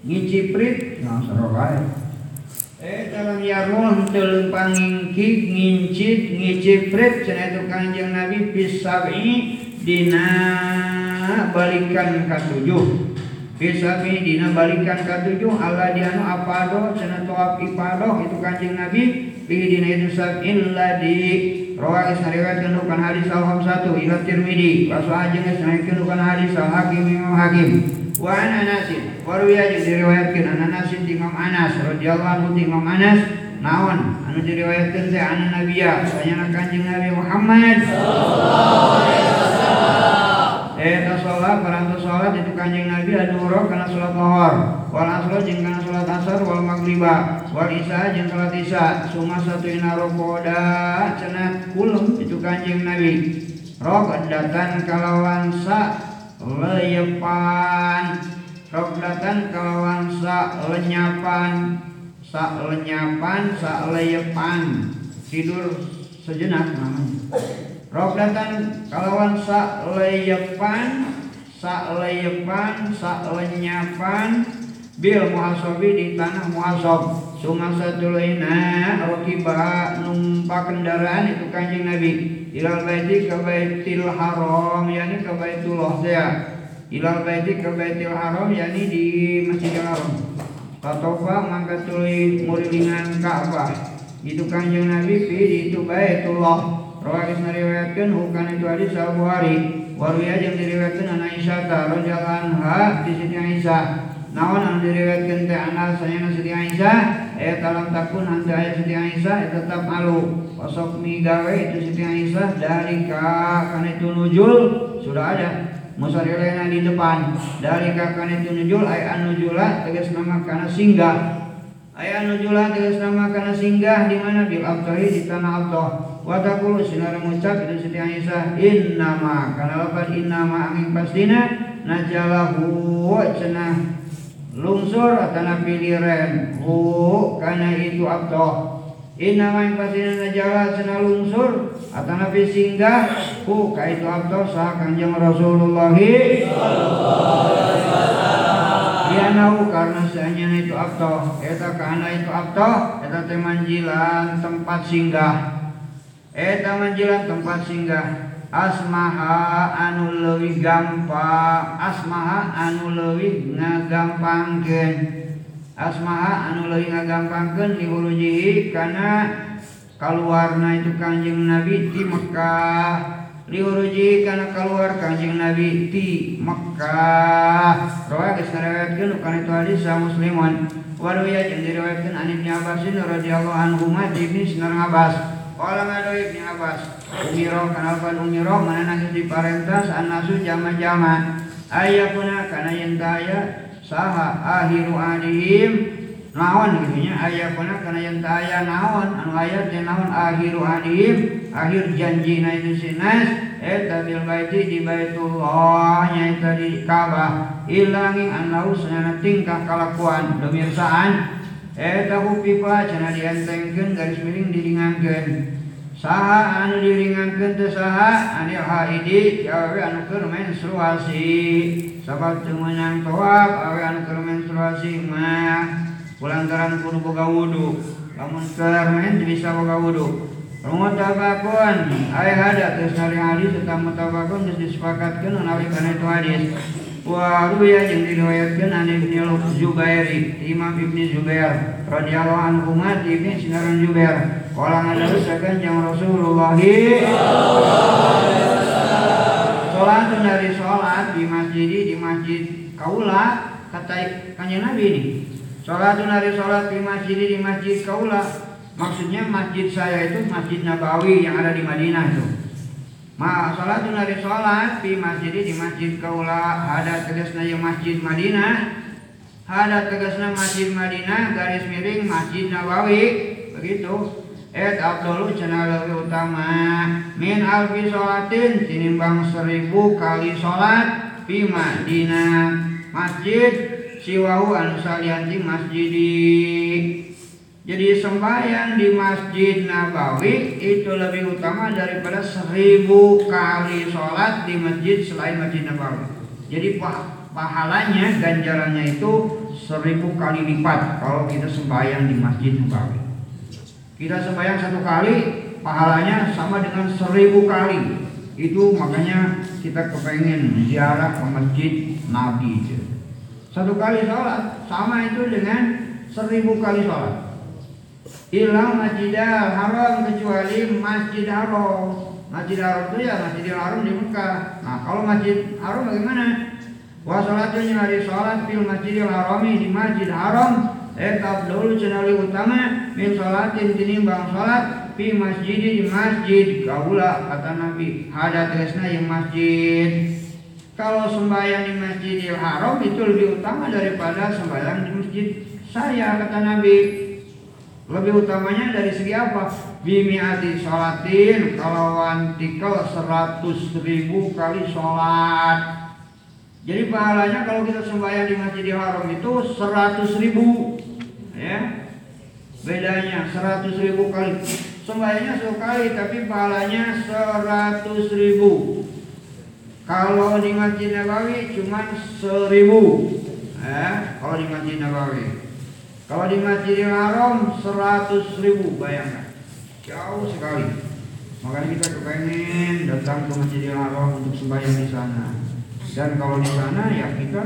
ngiciprit nah sarua Eh dalam yarun telung pangingkik ngincit ngiciprit cenah itu kanjeng Nabi pisabi dina balikan katujuh pisabi dina balikan katujuh Allah dianu apado cenah toab ipadoh itu kanjeng Nabi di dina itu sab'in ladi Rawa isnariwat kendukan hadis al-hamsatu ila tirmidhi Rasul ajeng isnariwat kendukan hadis al-hakim imam hakim wa an Anas wa ruwiya jeung diriwayatkeun an Anas ti Imam Anas radhiyallahu anhu Imam Anas naon? Anu diriwayatkeun teh an Nabiya sayana Kanjeng Nabi Muhammad Eta sholat, parantos sholat itu kanjeng Nabi aduro karena sholat lohor Wal asro jeung kana sholat asar wal maghriba Wal isya jeung sholat isya. Suma satu ina rokoda cenah kulum itu kanjeng Nabi. Rok datan kalawan sa leyepan Rokdatan kalawan sa lenyapan Sa lenyapan, sa leyepan Tidur sejenak namanya. Rokdatan kalawan sa leyepan Sa leyepan, lenyapan Bil muhasobi di tanah muhasob. Sunga satulaina Rokibah numpak kendaraan itu kanjeng Nabi. Ilal baiti ke baitil haram Yani ke baitullah saya Ilal baiti ke baitil haram Yani di masjidil haram. Tatofa mangkat tuli murilingan Ka'bah. Itu kanjeng Nabi Di itu baitullah Rawakis meriwayatkan Hukan itu hadis al-Buhari Waruya yang diriwayatkan anak Aisyah Radhiyallahu anha di Siti Aisyah. Nawan anu diriwayatkan teh anak saya Siti Aisyah? Eh talam takun anta ayat Siti Aisyah tetap alu Pasok mi gawe itu Siti Aisyah Dari ka kan itu nujul Sudah ada Musarilena di depan. Dari ka kan itu nujul Ayat nujula tegas nama karena singgah. Ayat nujula tegas nama karena singgah. Di mana? Bil abtahi di tanah Allah wa taqulu sinar ngucap itu Siti Aisyah. Innama kana lafaz innama angin pastina najalahu cenah lungsur atana piliren hu kana itu abtoh innama yang pastina najala cenah lungsur atana singgah hu ka itu abtoh sah kanjeng Rasulullah. Lianahu karena seanya itu abtoh Eta karena itu abtoh Eta temanjilan tempat singgah. Eta manjilan tempat singgah. Asmaha anu leuwih gampang Asmaha anu leuwih ngagampangkeun Asmaha anu leuwih ngagampangkeun lihurujihi kana keluarna itu Kanjeng Nabi di Mekah lihuruji kana keluar Kanjeng Nabi di Mekah Rawa geus ngariwayatkeun kana itu hadis sa muslimun Waruya jeung diriwayatkeun an Ibnu Abbas radhiyallahu anhu ma di Ibnu Abbas Kala ngado Ibnu Abbas, umiro kanalpan umiro mana nangis diparentas anasu jama-jama? Ayakuna kana yentaya saha akhiru adihim. Naon gitu nya ayakuna kana yentaya naon? Anu ayat teh naon? Akhiru adihim. Akhir janjina itu sinas eta bil baiti di baitullah nyaita di Ka'bah ilanging anau sanana tingkah kalakuan demirsaan Eta hupipa cenah dientengkeun garis miring diringankeun. Saha anu diringankeun teh saha anil haidi awe anu keur menstruasi. Sabab teu meunang tawaf awe anu keur menstruasi mah kulantaran kudu boga wudu. lamun keur main bisa boga wudu mutabakun ay hada terus nari hadis tentang mutabakun geus disepakatkeun menawi kana itu hadis wa ruya jeung diriwayatkeun an Ibnu Zubair Imam Ibnu Zubair radhiyallahu anhu ma ibni sinaran Zubair qala ngadarusakeun jeung Rasulullah Salat dari salat di masjid di masjid kaula kata kanjeng Nabi ini Salat dari salat di masjid di masjid kaula Maksudnya masjid saya itu Masjid Nabawi yang ada di Madinah itu. Ma salatun dari salat di masjid di masjid kaula. Ada tegasna yang masjid Madinah. Ada tegasna masjid Madinah garis miring masjid Nabawi. Begitu. Et abdulu cenah lebih utama. Min alfi sholatin tinimbang seribu kali sholat di Madinah. Masjid siwahu anu salianti masjidi jadi sembahyang di Masjid Nabawi itu lebih utama daripada seribu kali sholat di masjid selain Masjid Nabawi. Jadi pahalanya, ganjarannya itu seribu kali lipat kalau kita sembahyang di Masjid Nabawi. Kita sembahyang satu kali, pahalanya sama dengan seribu kali. Itu makanya kita kepengen ziarah ke Masjid Nabi itu. Satu kali sholat sama itu dengan seribu kali sholat illa masjidal haram kecuali masjid haram masjid haram itu ya masjidil haram di Mekah. Nah kalau masjid haram bagaimana? Wa salatunya hari salat fil masjidil harami di masjid haram. Etab dulu cenali utama min salatin tinimbang salat fi masjid di masjid. Kaula kata Nabi ada tresna yang masjid. Kalau sembahyang di masjidil haram itu lebih utama daripada sembahyang di masjid saya kata Nabi lebih utamanya dari segi apa? Bimiati sholatin kalau antikel seratus ribu kali sholat. Jadi pahalanya kalau kita sembahyang di Masjidil Haram itu seratus ribu, ya. Bedanya seratus ribu kali. Sembahyangnya sekali tapi pahalanya seratus ribu. Kalau di Masjid Nabawi cuma seribu, ya. Kalau di Masjid Nabawi. Kalau di Masjidil Haram 100 ribu bayangkan Jauh sekali. Makanya kita kepengen datang ke Masjidil Haram untuk sembahyang di sana. Dan kalau di sana ya kita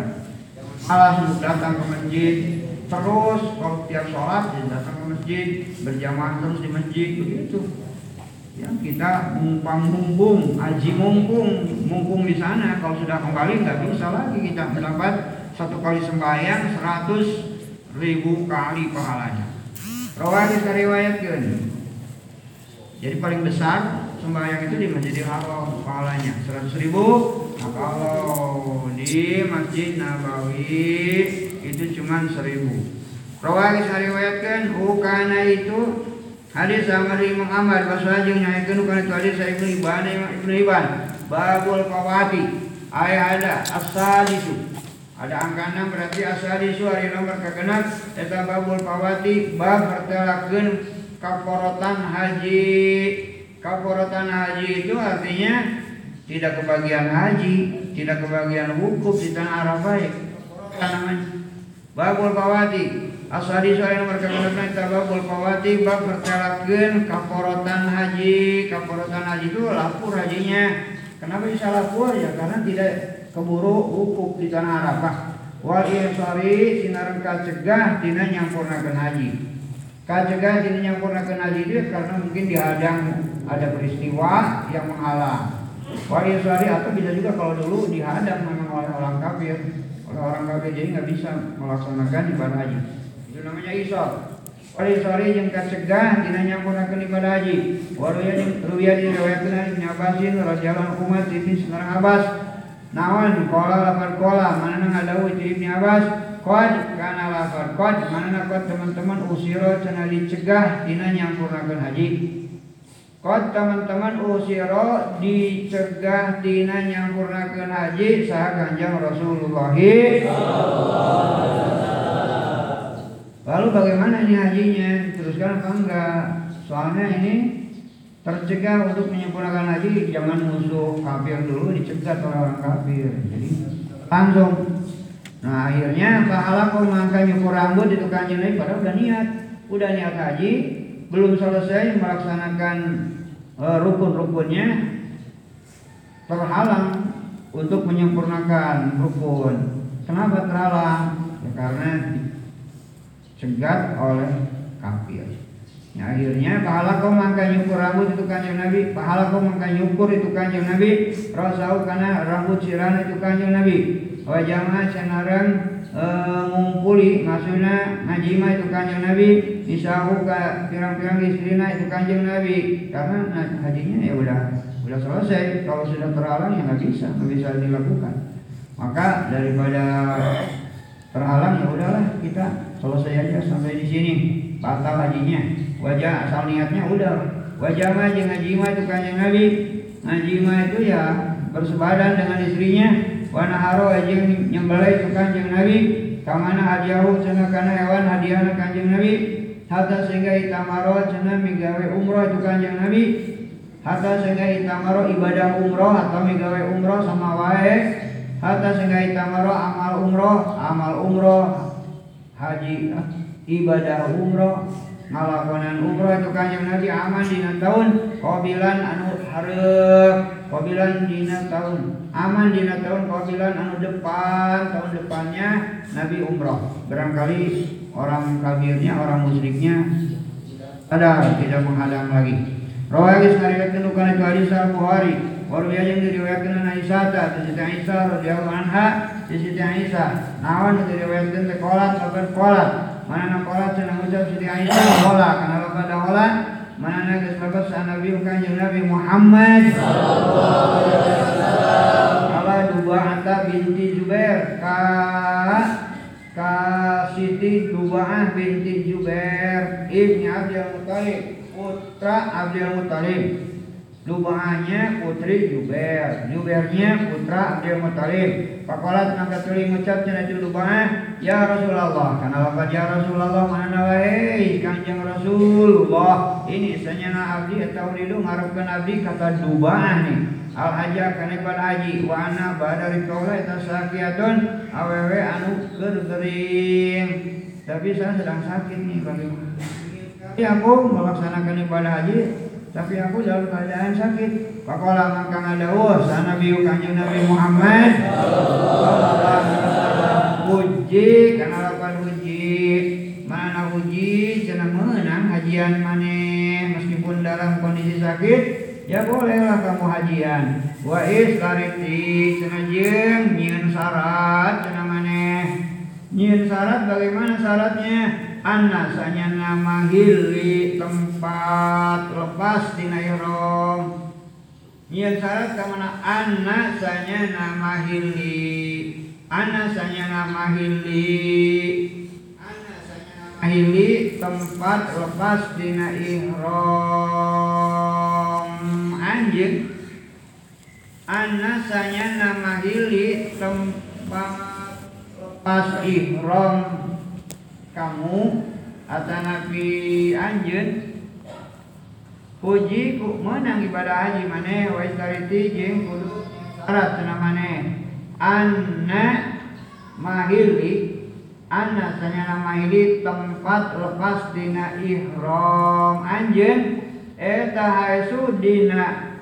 malas untuk datang ke masjid. Terus kalau tiap sholat ya datang ke masjid. Berjamaah terus di masjid begitu. Ya kita mumpang mumpung, haji mumpung, mumpung di sana. Kalau sudah kembali nggak bisa lagi kita mendapat satu kali sembahyang 100 ribu kali pahalanya. Rawani riwayatkan. Jadi paling besar sembahyang itu di Masjidil Haram pahalanya 100 ribu. Nah kalau di Masjid Nabawi itu cuma seribu. Rawani riwayatkan ukana itu hadis sama Imam Ahmad bahasa jeung kana itu hadis Ibnu Ibn Ibnu Ibn babul kawati ayat ada ada angka 6 berarti asal di hari nomor kegenap eta babul pawati bab pertelakeun kaporotan haji. Kaporotan haji itu artinya tidak kebagian haji tidak kebagian wukuf di tanah Arafah namanya? Babul pawati. Asal di hari nomor kegenap eta babul pawati bab pertelakeun kaporotan haji. Kaporotan haji itu lapor hajinya. Kenapa bisa lapor ya karena tidak keburu wukuf di tanah Arafah. Wal ihsari sinaran kacegah tina nyampurnakeun haji. Kacegah tina nyampurnakeun haji itu karena mungkin dihadang ada peristiwa yang menghalang wal ihsari atau bisa juga kalau dulu dihadang memang oleh orang kafir. Oleh orang kafir jadi nggak bisa melaksanakan ibadah haji. Itu namanya isar Wali sore yang kacegah tina nyampurnakeun ibadah haji. Waruya ruya diriwayatkeun Ibnu Abbasin radhiyallahu anhu ibn Sinarang Abbas Nawan kola lapar kola. Mana nang ada Ibnu Abbas? Kod? Karena lapar. Kod? Mana nang teman-teman? Usiro cina dicegah tina nyampurnakeun haji. Kod teman-teman? Usiro dicegah tina nyampurnakeun haji saha kanjeng Rasulullah. Lalu bagaimana ini hajinya? Teruskan apa enggak? Soalnya ini tercegah untuk menyempurnakan haji jangan musuh kafir dulu dicegah oleh orang kafir jadi langsung nah akhirnya pahala kau mangka nyukur rambut itu kanjeng Nabi padahal udah niat udah niat haji, belum selesai melaksanakan uh, rukun-rukunnya, terhalang untuk menyempurnakan rukun. Kenapa terhalang? Ya, karena cegat oleh kafir. Ya, akhirnya pahala kau mangka nyukur rambut itu kanjeng Nabi, pahala kau mangka nyukur itu kanjeng Nabi, rasau karena rambut sirana itu kanjeng Nabi. Wajah cenarang e, ngumpuli maksudnya ngajima itu kanjeng Nabi. Isahu ka pirang-pirang istrina itu kanjeng Nabi. Karena nah, hajinya ya udah udah selesai. Kalau sudah terhalang ya nggak bisa nggak bisa dilakukan. Maka daripada terhalang ya udahlah kita selesai aja sampai di sini. Batal hajinya wajah asal niatnya udah wajah ngaji ngajima itu kanjeng Nabi. Ngajima itu ya bersebadan dengan istrinya. Wanaharo ajeng nyembelih itu kanjeng Nabi. Kamana hadiahu cenah kana hewan hadiah kanjeng Nabi. Hatta sehingga itamaro cenah migawe umroh itu kanjeng Nabi. Hatta sehingga itamaro ibadah umroh atau migawe umroh sama wae. Hatta sehingga itamaro amal umroh amal umroh. Haji ibadah umroh ngalakonan umroh itu kanjeng Nabi aman di tahun. Kobilan anu hareup kobilan dina tahun. Aman dina tahun kobilan anu depan tahun depannya Nabi umroh. Barangkali orang kafirnya orang musyriknya ada tidak menghadang lagi. Rawagis ngariwayatkeun kana itu hadis Al Bukhari. Waru yang diriwayatkeun an Aisyah ta Siti Aisyah radhiyallahu anha Siti Aisyah. Naon diriwayatkeun teh qolat kabar qolat mana na qolat cenah ucap Siti Aisyah qolat kana pada qolat mana na geus babas Nabi kanjeng Nabi Muhammad. Sallallahu alaihi wasallam binti Zubair ka ka Siti Duba'ah binti Zubair ibni Abdul Muttalib. Putra Abdul Muttalib Duba'ahnya putri Jubair Jubairnya putra Abdul Muttalib Pakolat maka tuli ngucap cina Duba'ah Ya Rasulullah. Karena lapat ya Rasulullah Mana wahai kanjeng Rasulullah. Ini senyana abdi atau lidu ngarepkan abdi kata Duba'ah nih al haja kana pada haji wa ana ba'da rikaula eta sakiatun awewe anu keur gering tapi saya sedang sakit nih bagaimana tapi aku melaksanakan ibadah haji tapi aku dalam keadaan sakit. Pakola maka ngadawuh sana biu kanjeng Nabi Muhammad. Uji karena lakukan uji mana uji cenah menang hajian maneh meskipun dalam kondisi sakit ya bolehlah kamu hajian. Wa istariti cenajeng nyin syarat cenah maneh nyin syarat bagaimana syaratnya anna sanya nama hili tempat lepas tina ihram nyin syarat kamana anna sanya nama hili anna sanya nama hili hili tempat lepas dina ihram anjing. Anasanya nama hili tempat lepas ihram kamu atau nabi anjun puji ku menang ibadah haji mana wa istariti jeung kudu syarat cenah mana anna mahili anna sanyana mahili tempat lepas dina ihram. Anjeun eta haesu dina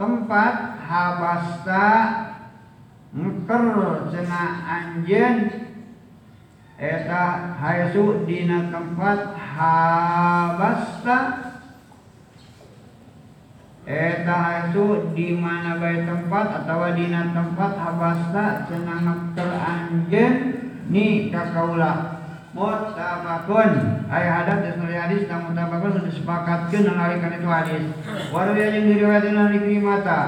tempat habasta ngker cenah anjeun eta haesu dina tempat habasta. Eta haesu di mana bae tempat atau dina tempat habasta cenah ngker anjeun ni kakaula mutabakun ay hadap dan suri hadis dan mutabakun sudah sepakatkan mengalihkan itu hadis. Waru yang diriwayatkan dari krimata.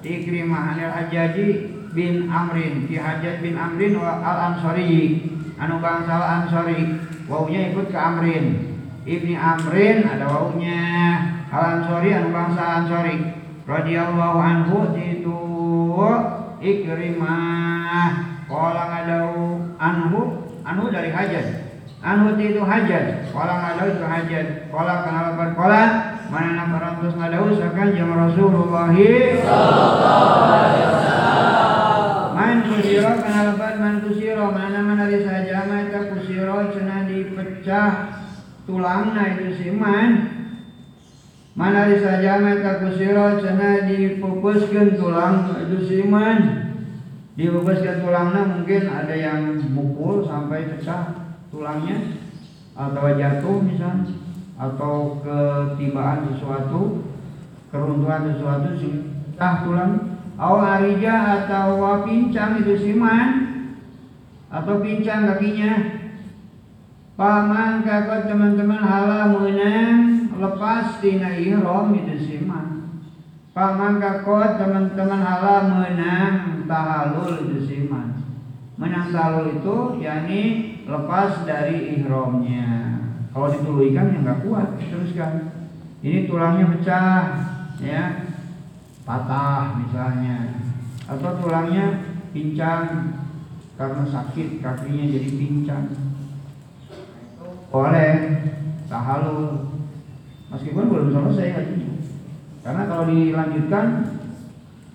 Di krimah anil hajaji bin amrin. Fi hajat bin amrin wa al ansori anu bangsa al ansori waunya ikut ke amrin. Ibni amrin ada waunya. Al ansori anu bangsa ansori radhiyallahu anhu itu ikrimah. Kala ngadau anhu Anhu dari hajat. Anhu itu hajat. Kala ngadau itu hajat. Kala kenalapan kala Mana nak ratus ngadau Sakan jam Rasulullah Man kusiro kenalapan Man kusiro? Mana mana di saja Mata kusiro Cena dipecah tulangna itu siman mana saja mereka kusiro cina dipupuskan tulang. Itu siman dipupuskan tulangnya mungkin ada yang mukul sampai pecah tulangnya atau jatuh misalnya atau ketibaan sesuatu keruntuhan sesuatu pecah tulang atau arija atau pincang itu siman atau pincang kakinya Paman kakak teman-teman halamunan lepas tina ihram itu siman. Paman kakak teman-teman halamunan tahalul itu siman. Menang tahalul itu yakni lepas dari ihramnya. Kalau dituluikan ya nggak kuat, teruskan. Ini tulangnya pecah, ya, patah misalnya, atau tulangnya pincang karena sakit kakinya jadi pincang. Boleh tahalul meskipun belum selesai hajinya karena kalau dilanjutkan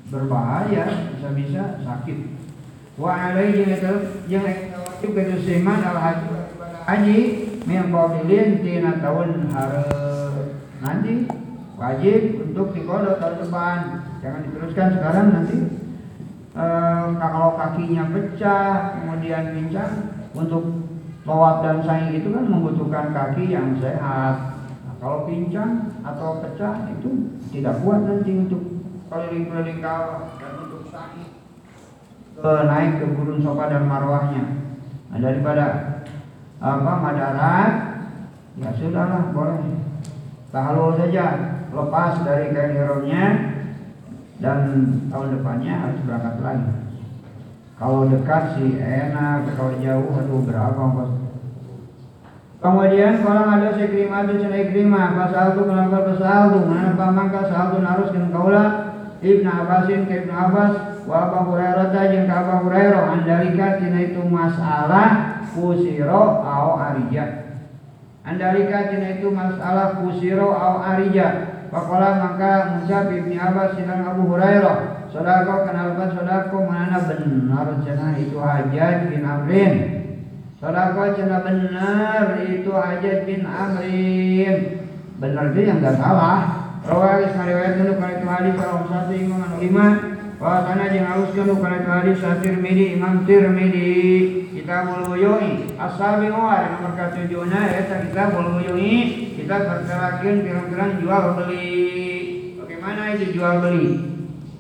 berbahaya bisa-bisa sakit. Wa alaihi jeung wajib ke seman al haji haji min qabilin tina tahun hari nanti wajib untuk dikodok tahun depan jangan diteruskan sekarang nanti e, kalau kakinya pecah kemudian pincang untuk Tawaf dan sa'i itu kan membutuhkan kaki yang sehat. Nah, kalau pincang atau pecah itu tidak kuat nanti untuk keliling-keliling kawah dan untuk sa'i ke naik ke gunung Sofa dan Marwahnya. Nah, daripada apa madarat ya sudahlah boleh tahalul saja lepas dari kain dan tahun depannya harus berangkat lagi. Kalau dekat sih enak, kalau jauh aduh berapa bos. Kemudian orang ada sekrima itu cina ikrima pasal tu kenapa pasal tu mana pamangka pasal tu narus kan kaula Ibnu Abbasin ke Ibnu Abbas wa Abu Hurairah jeung ka Abu Hurairah andalika itu masalah kusiro au arija andalika tina itu masalah kusiro au arija Pakola maka mengucap Ibnu Abbas silang Abu Hurairah Sodako kenalkan sodako mana benar cina itu hajat bin Amrin? Sodako cina benar itu hajat bin Amrin. Benar itu yang gak salah. Isma riwayat dulu kalau itu hadis kalau satu imam lima Bahasana jeung haluskeun kana hadis Tirmidzi Imam Tirmidzi Kitabul Buyui As-Sabi'u ada nomor katujuna eta Kitabul Buyui kita berkelakin pirang-pirang jual beli Bagaimana itu jual beli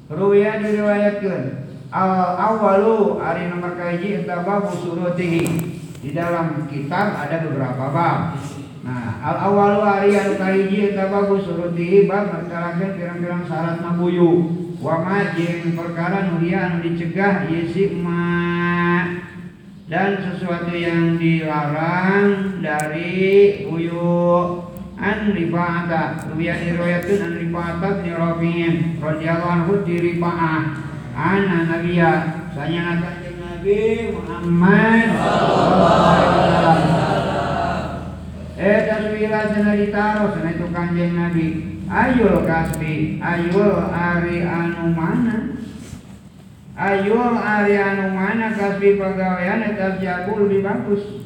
Ruya diriwayatkan al awalu hari nomor kaji babu surutihi di dalam kitab ada beberapa bab. Nah, al awalu hari anu kaji babu surutihi bab menerangkan pirang-pirang syarat nabuyu. Wa majin perkara nuria anu dicegah yisi ma dan sesuatu yang dilarang dari buyu an rifa'ata ruya riwayatun an bin Rafi'in radhiyallahu anhu di rifa'ah. Ana nabiya sanya kanjeng Nabi Muhammad sallallahu alaihi wasallam. Eh taswira sana ditaruh sana itu kanjeng Nabi ayul kasbi ayul ari anu mana ayul ari anu mana kasbi pegawaian eta jauh lebih bagus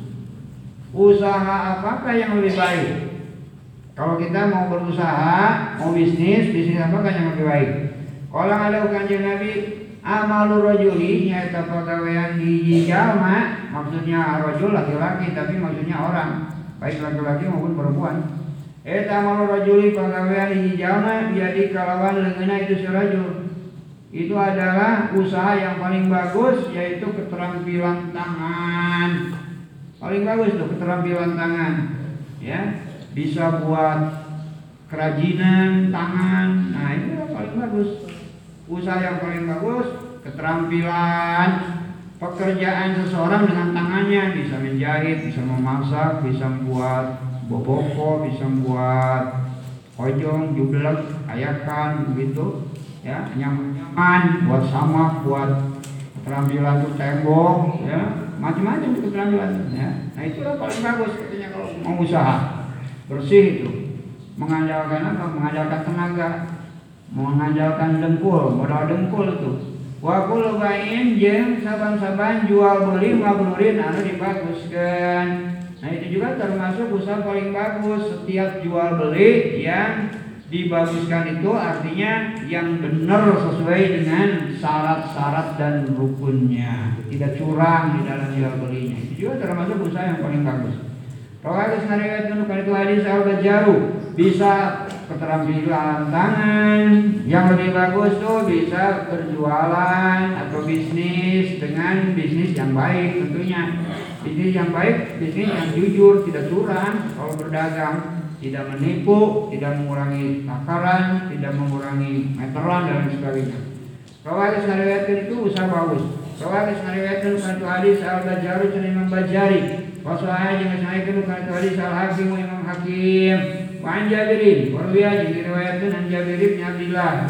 usaha apakah yang lebih baik kalau kita mau berusaha, mau bisnis, bisnis apa kan yang lebih baik? Kalau ada kanjeng Nabi, amalu rojuli nyata pegawaian di jalma, maksudnya rojul laki-laki, tapi maksudnya orang, baik laki-laki maupun perempuan. Eta amalu rojuli pegawaian di jalma, jadi kalawan lengena itu serajul. Itu adalah usaha yang paling bagus, yaitu keterampilan tangan. Paling bagus tuh keterampilan tangan, ya bisa buat kerajinan tangan nah yang paling bagus usaha yang paling bagus keterampilan pekerjaan seseorang dengan tangannya bisa menjahit bisa memasak bisa membuat boboko bisa membuat ojong jublek ayakan begitu ya nyaman buat sama buat keterampilan tuh tembok ya macam-macam keterampilan ya. Nah itu yang paling bagus katanya kalau mau usaha. Bersih itu. Mengandalkan apa? Mengandalkan tenaga. Mengandalkan dengkul modal dengkul itu. Wa kullu bain jeung saban-saban jual beli mabrurin anu dibaguskeun nah itu juga termasuk usaha paling bagus. Setiap jual beli yang dibaguskan itu artinya yang benar sesuai dengan syarat-syarat dan rukunnya. Tidak curang di dalam jual belinya. Itu juga termasuk usaha yang paling bagus. Rawatnya nariwayatkan itu hadis al-bajaru bisa keterampilan tangan yang lebih bagus tuh bisa berjualan atau bisnis dengan bisnis yang baik tentunya bisnis yang baik bisnis yang jujur tidak curang. Kalau berdagang tidak menipu tidak mengurangi takaran tidak mengurangi meteran dan sebagainya. Rawatnya nariwayatkan itu usaha bagus. Rawatnya nariwayatkan itu hadis al-bajaru Imam Bajari. Wasuhaya jeung saekeun kana hadis al-Hakim Imam Hakim. Wa an Jabirin, warwiya jeung diriwayatkeun an Jabir bin Abdullah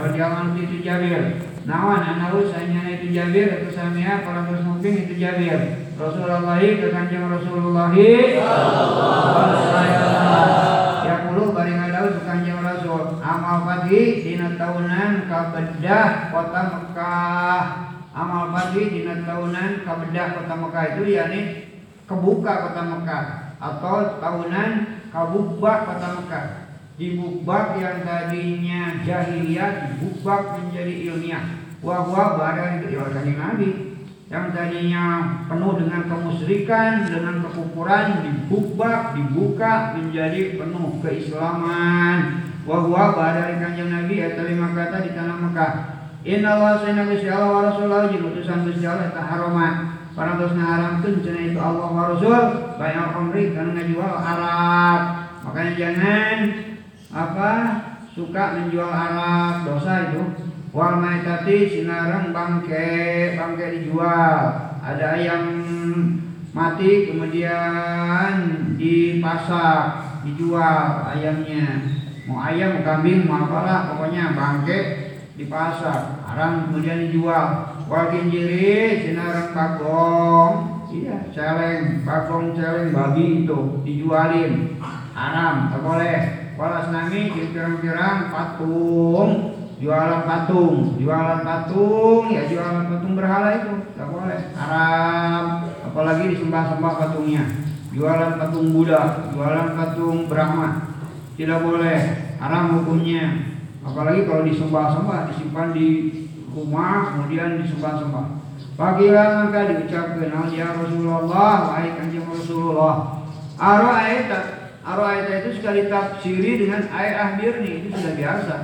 itu Jabir. Nawan anahu sanyana itu Jabir atau samia kalau terus itu Jabir. Rasulullah ke kanjeng Rasulullah. Ya kulo bari ngadawu ke kanjeng Rasul. Amal pagi dina tahunan kabedah kota Mekah. Amal pagi dina tahunan kabedah kota Mekah. Itu yakni kebuka kota Mekah atau tahunan kabubak kota Mekah. Dibubak yang tadinya jahiliyah dibubak menjadi ilmiah. Wahwa barang itu. Diwakili Nabi yang tadinya penuh dengan kemusyrikan dengan kekufuran dibubak dibuka menjadi penuh keislaman wahwa barang kanjeng Nabi atau lima kata di tanah Mekah Inna Allah sayyidina Gusti Allah wa Rasulullah jeung utusan Gusti Allah eta cenah itu Allah wa Rasul bayar khamri ngajual Arab. Makanya jangan apa suka menjual Arab dosa itu. Wal maitati sinarang bangke bangke dijual. Ada ayam mati kemudian dipasak dijual ayamnya. Mau ayam mau kambing mau apalah pokoknya bangke dipasak haram kemudian dijual. Wakin jiri sinarang bagong. Iya celeng Bagong celeng babi itu Dijualin. Haram tak boleh. Walas nami pirang-pirang patung Jualan patung Jualan patung Ya jualan patung berhala itu Tak boleh Haram Apalagi disembah-sembah patungnya Jualan patung Buddha Jualan patung Brahma Tidak boleh Haram hukumnya Apalagi kalau disembah-sembah Disimpan di rumah kemudian disembah-sembah. Pagilah maka diucapkan ya Rasulullah wahai kanjeng Rasulullah. Araita Araita itu sekali tafsiri dengan ayat akhir nih itu sudah biasa.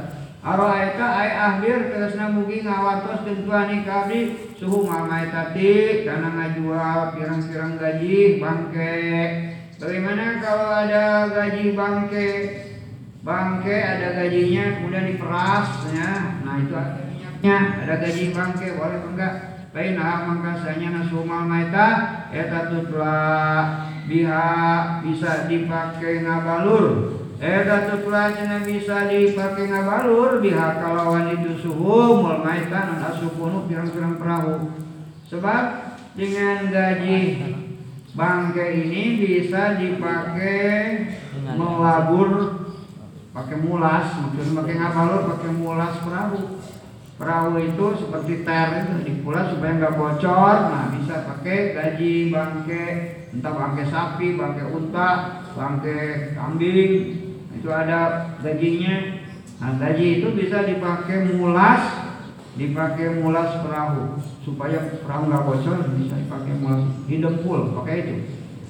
Araita ayat akhir tegasna mugi ngawartos tentuan kabri suhu tadi karena ngajual pirang-pirang gaji bangke. Bagaimana kalau ada gaji bangke? Bangke ada gajinya kemudian diperas ya. Nah itu Ya, ada gaji bangke boleh enggak? Baina mangkasanya nasumal maita eta tutla biha bisa dipakai ngabalur. Eta tutla cenah bisa dipakai ngabalur biha kalawan itu suhu mul maita nan asupunu pirang-pirang perahu. Sebab dengan gaji bangke ini bisa dipakai melabur pakai mulas, maksudnya pakai ngabalur pakai mulas perahu perahu itu seperti ter itu dipula supaya nggak bocor nah bisa pakai gaji bangke entah bangke sapi bangke unta bangke kambing itu ada gajinya nah gaji itu bisa dipakai mulas dipakai mulas perahu. Supaya perahu nggak bocor bisa dipakai mulas hidempul pakai itu.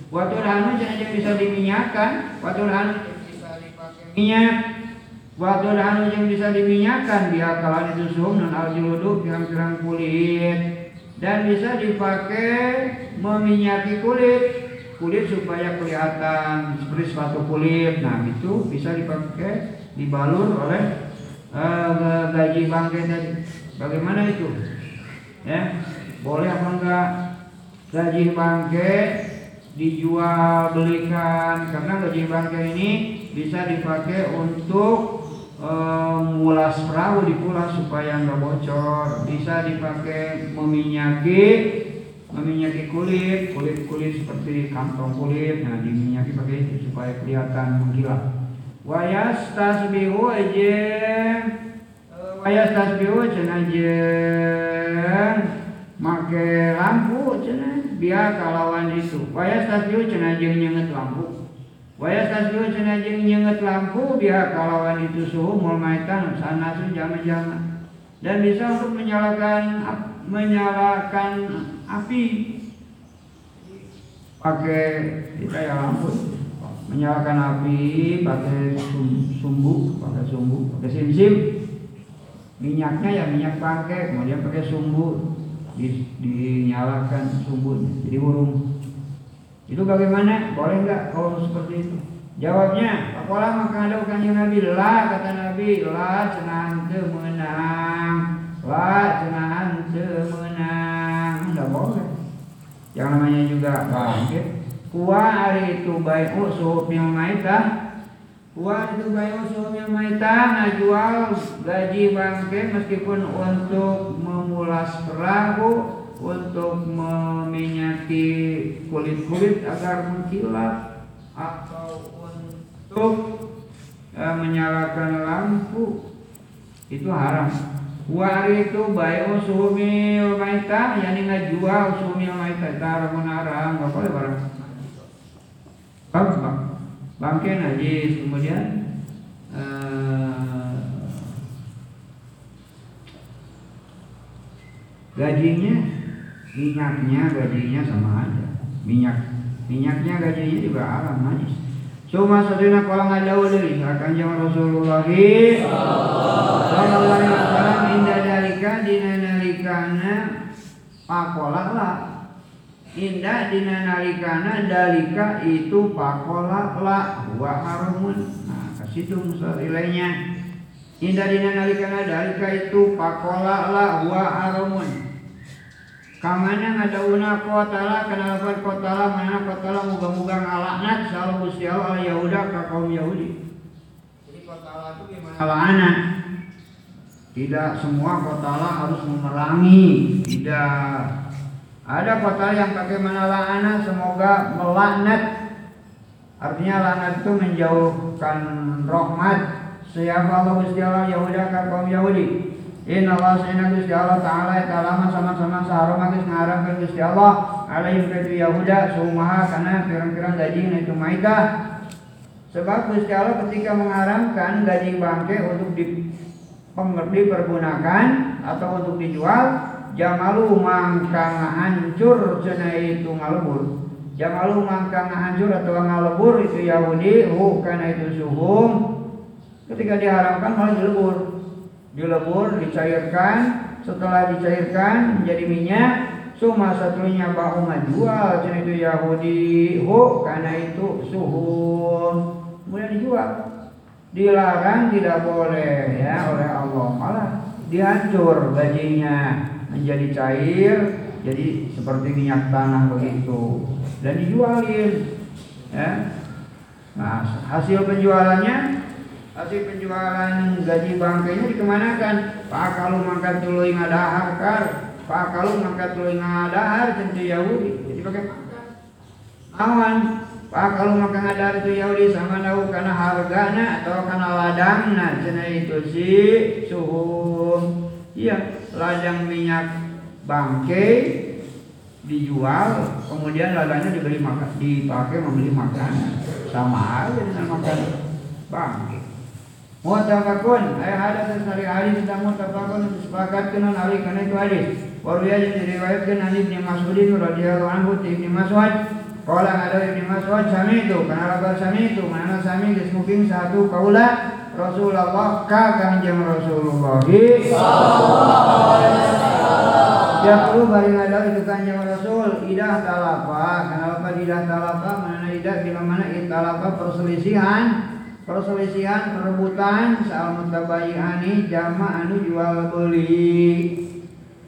Waktu dahanu jangan bisa diminyakan waktu dahanu bisa dipakai minyak. Waktu anu yang bisa diminyakan kalau itu dan aljiludu pirang-pirang kulit. Dan bisa dipakai meminyaki kulit kulit supaya kelihatan seperti suatu kulit. Nah itu bisa dipakai dibalur oleh uh, gaji bangkai tadi. Bagaimana itu? Ya boleh apa enggak gaji bangkai dijual belikan karena gaji bangkai ini bisa dipakai untuk mulas perahu dipulas supaya nggak bocor bisa dipakai meminyaki meminyaki kulit kulit kulit seperti kantong kulit nah diminyaki pakai itu supaya kelihatan mengkilap. Wayas tasbihu aja wayas tasbihu aja nyalakan make lampu cenah biar kalawan itu. Waya stasiun cenah jeung nyenget lampu. Waya stasiun cenah jeung nyenget lampu biar kalawan itu suhu mulmaitan sanasun jama-jama dan bisa untuk menyalakan menyalakan api pakai kita ya lampu menyalakan api pakai sumbu pakai sumbu pakai sim sim minyaknya ya minyak pakai kemudian pakai sumbu di, dinyalakan sumbunya jadi burung. Itu bagaimana? Boleh nggak? Kalau seperti itu. Jawabnya apalah maka ada bukan yang nabi. Lah kata nabi. Lah senang menang lah senang menang yang namanya juga bangkit kuah hari itu baik usuh mil maitah kuah itu baik usuh mil maitah ngajual gaji bangkit meskipun untuk memulas perahu untuk meminyaki kulit-kulit agar mengkilat atau untuk uh, menyalakan lampu itu haram Wari itu bayu sumil maita yani ngajual sumil maita tar menara enggak boleh barang. Bang, bang. Bangke najis kemudian uh, gajinya minyaknya gajinya sama aja minyak minyaknya gajinya juga alam najis Cuma sadina kalau ngadaw deui akan jang Rasulullah. Sallallahu alaihi wasallam indah dalika dina nalikana. Pakola lah indah dina nalikana dalika itu pakola lah wa haramun. Nah kasitu ilainya indah dina nalikana dalika itu pakola lah wa haramun Kamana ngadauna kotala kenapa kotala mana kotala muga-muga ngalaknat selalu Gusti Allah Yahuda ka kaum Yahudi. Jadi kotala itu gimana? Alana. Tidak semua kotala harus memerangi, tidak. Ada kotala yang pakai mana lana semoga melaknat. Artinya laknat itu menjauhkan rahmat. Siapa Allah Gusti Allah Yahuda ka kaum Yahudi. Inna Allah sehingga Gusti Allah Ta'ala Eta lama sama-sama sahara magis ngaramkan Gusti Allah. Alaihim kaitu Yahuda Sumaha karena pirang-pirang gaji itu maita Sebab Gusti Allah ketika mengharamkan gaji bangke untuk di, dipergunakan Atau untuk dijual Jamalu mangkang hancur Cena itu ngalebur. Jamalu mangkang hancur atau ngalebur Itu Yahudi Hu karena itu suhum. Ketika diharamkan malah dilebur dilebur, dicairkan, setelah dicairkan menjadi minyak, Suma satunya bau jual jadi itu Yahudi hu karena itu suhu kemudian dijual. Dilarang tidak boleh ya oleh Allah. Malah dihancur gajinya menjadi cair jadi seperti minyak tanah begitu. Dan dijualin ya. Nah hasil penjualannya hasil penjualan gaji bangkainya dikemanakan? Pak kalau mangkat tuluy ngadahar kar. Pak kalau mangkat tuluy ngadahar tentu Yahudi. Jadi pakai pangkat awan pak kalau mangkat ngadahar itu Yahudi sama tahu karena harganya atau karena ladangnya. Cina itu si suhu iya ladang minyak bangkai dijual kemudian ladangnya dibeli makan dipakai membeli makanan. Sama aja dengan makan bangkai Mu'tafakun ay hadis dari hadis tentang mu'tafakun disepakatkan hari karena itu hadis. Waruya yang diriwayatkan dari Ibnu Mas'ud radhiyallahu anhu Ibnu Mas'ud. Kala ada Ibnu Mas'ud sami itu karena labar sami itu mana sami dismuping satu kaula Rasulullah ka kanjeng Rasulullah. Ya perlu bari ngada itu kanjeng Rasul idah talafa kenapa idah talafa mana idah bila mana italafa perselisihan perselisihan perebutan soal mutabayani jama anu jual beli.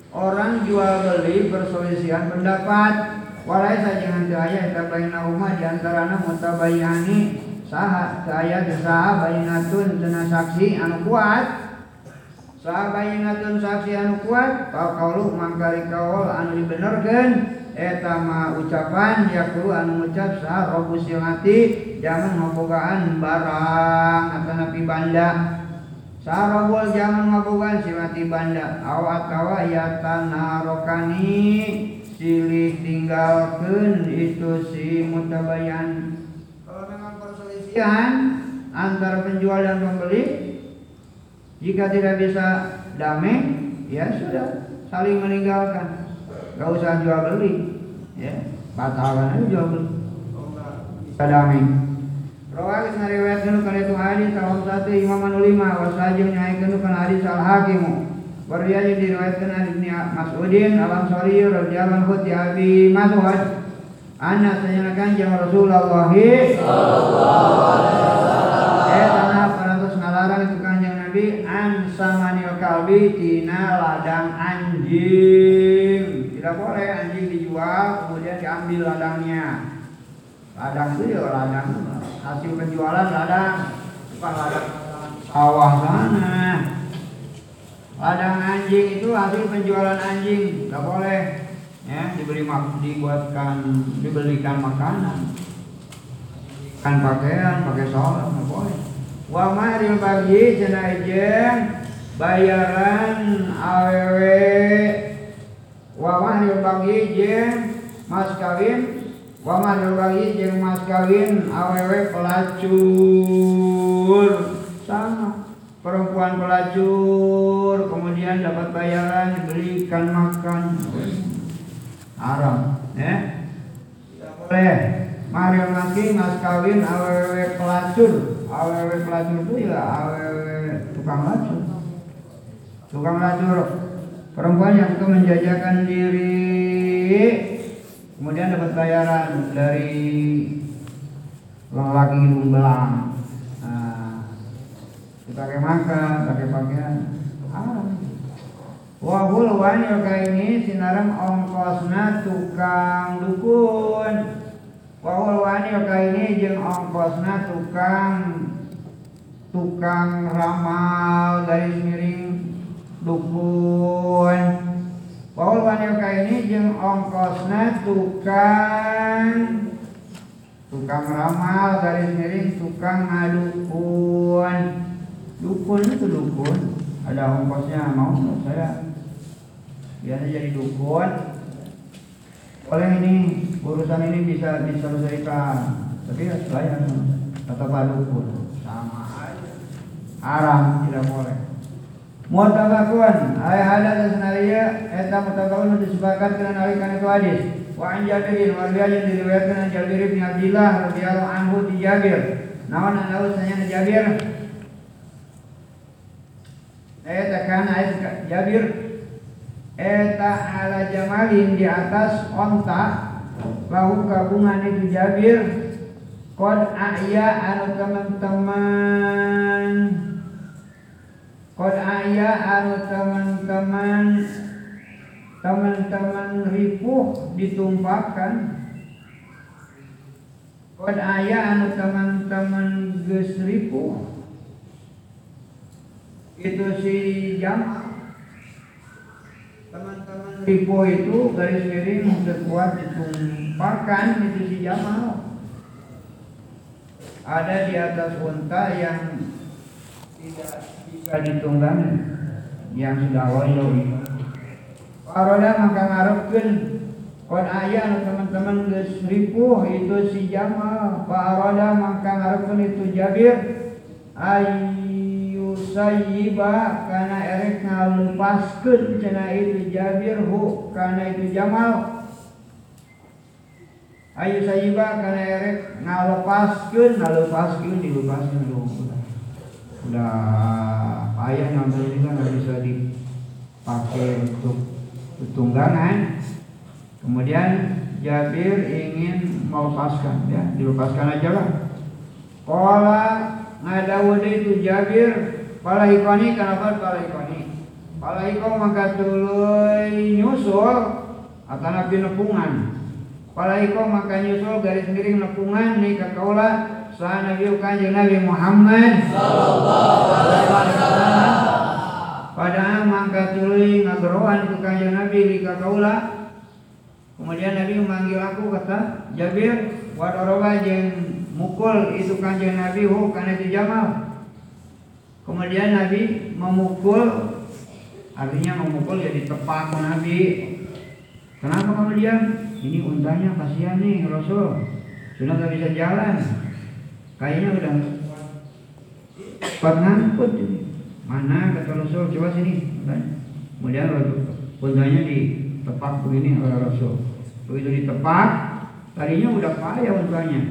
Orang jual beli perselisihan pendapat. Walai saja nanti ayah tabayna rumah diantarana mutabayani saha saya saha bayinatun cena saksi anu kuat. Saha bayinatun saksi anu kuat kau kaulu mangkari kaul anu dibenerkan eta ma ucapan yakulu anu ngucap sa robu silati jangan ngobogaan barang atau napi banda. Sarabul jaman ngabogan si mati banda. Awat kawa ya tanarokani silih tinggalkan itu si mutabayan. Kalau memang perselisihan antara penjual dan pembeli jika tidak bisa damai ya sudah saling meninggalkan gak usah jual beli ya. Batalkan aja jual beli. Bisa damai Rawakis ngariwayatkeun kana itu hadis salam satu Imam anu lima wasajeng nyaikeun kana hadis al hakim. Wariyah diriwayatkeun an Ibnu Mas'udin al Ansari radhiyallahu anhu Abi Mas'ud. Anna sayyidina kanjeng Rasulullah. Sallallahu alaihi Eh tanah ngalarang itu kanjeng Nabi an samanil kalbi tina ladang anjing. Boleh anjing dijual kemudian diambil ladangnya. Ladang itu ya ladang hasil penjualan ladang. Bukan ladang sawah sana. Ladang anjing itu hasil penjualan anjing. Nggak boleh ya diberi mak dibuatkan dibelikan makanan. Kan pakaian pakai sholat nggak boleh. Wa maril bagi jenajeng bayaran awewe wa maril bagi jeng mas kawin Wama bagi jeung mas kawin awewe pelacur. Sama perempuan pelacur kemudian dapat bayaran dibelikan makan. Haram ya? Boleh. Mari mati mas kawin awewe pelacur. Awewe pelacur itu ya awewe tukang lacur. Tukang lacur perempuan yang suka menjajakan diri Kemudian dapat bayaran dari lelaki hidung belang. Nah, dipakai makan, pakai pakaian. Ah. Wahul wanil ini sinaram ongkosna tukang dukun. Wahul wanil ini jeng ongkosna tukang tukang ramal dari miring dukun. Paul wanita ini jeng ongkosna tukang. Tukang ramal garis miring tukang ngadukun dukun. Itu dukun. Ada ongkosnya mau saya? Biasa jadi dukun. Oleh ini urusan ini bisa diselesaikan. Tapi ya bayar tetap dukun. Sama aja. Haram tidak boleh Mutabakun ay hada senaria eta mutabakun disepakatkan alaikan itu hadis. Wa an Jabirin wa biajan diriwayatkan an Jabir bin Abdullah radhiyallahu anhu di Jabir. Nawan an sanya Jabir. Eta kana ayat Jabir eta ala jamalin di atas onta lahu kabungan itu Jabir Kod aya anu teman-teman Kod ayah anu teman-teman teman-teman ripuh ditumpahkan. Kod ayah anu teman-teman geus ripuh itu si jam teman-teman ripuh itu garis miring kuat ditumpahkan itu si jamal ada di atas unta yang tidak bisa ditunggangi. Yang sudah wayo Paroda maka ngarepkeun. Kon aya teman-teman geus ripuh itu si Jamal Paroda maka ngarepkeun itu Jabir. Ayu sayyiba kana erek ngalupaskeun cenah itu Jabir hu kana itu Jamal. Ayu sayyiba kana erek ngalepaskeun ngalepaskeun dilupaskeun udah payah ngambil ini kan nggak bisa dipakai untuk tunggangan. Kemudian Jabir ingin melepaskan ya dilepaskan aja lah. Pola ngadawud itu Jabir pala ikoni kenapa pala ikoni? Pala ikon maka tuluy nyusul akan nabi nepungan. Pala ikon maka nyusul garis miring nepungan nih kakaula Sa Nabi Kanjeng Nabi Muhammad sallallahu alaihi wasallam pada mangkat tuluy ngageroan itu Kanjeng Nabi di kaula kemudian Nabi memanggil aku kata Jabir wadoroba jeung mukul itu Kanjeng Nabi hu itu Jamal Kemudian Nabi memukul, artinya memukul ya ditepak Nabi. Kenapa kamu diam? Ini untanya kasihan nih Rasul, sudah nggak bisa jalan. Kayaknya udah cepat ngangkut. Mana kata Rasul? Coba sini. Kemudian untanya ditepak begini oleh Rasul. Begitu ditepak, tadinya udah payah untanya,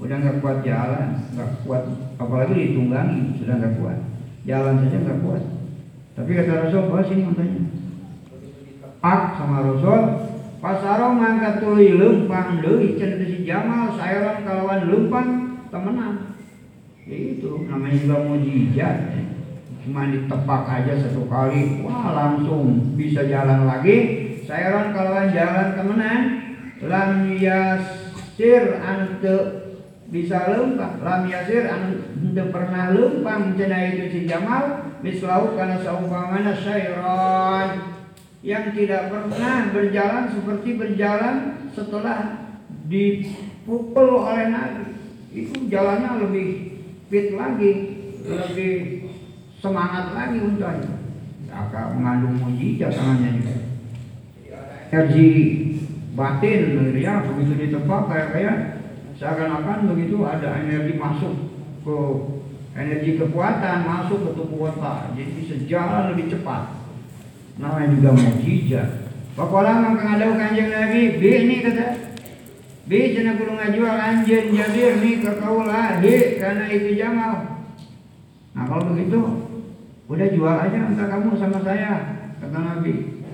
udah nggak kuat jalan, nggak kuat apalagi ditunggangi sudah nggak kuat jalan saja nggak kuat tapi kata Rasul bawa sini untanya pak sama Rasul pasaro ngangkat tuluy lempang deui cenah si Jamal saeran kalawan lempang temenan. Ya itu namanya juga mujizat. Cuma ditepak aja satu kali wah langsung bisa jalan lagi. Saeran kalawan jalan temenan lam yasir ante bisa lempang. Lam yasir teu pernah lempang cenah itu si Jamal? Mislau kana saumpamana syairan yang tidak pernah berjalan seperti berjalan setelah dipukul oleh Nabi itu jalannya lebih fit lagi lebih semangat lagi untanya. Akan mengandung mujizat tangannya juga. Energi batin ya begitu ditebak kayak kayak seakan-akan begitu ada energi masuk ke energi kekuatan masuk ke tubuh otak. Jadi bisa jalan lebih cepat. Namanya juga mujizat. Pakola mangkang ada kanjeng Nabi, bi ini kata, bi cina kudu ngajual anjen jabir nih ke kaula, hi karena itu jamal. Nah kalau begitu, udah jual aja entah kamu sama saya, kata Nabi.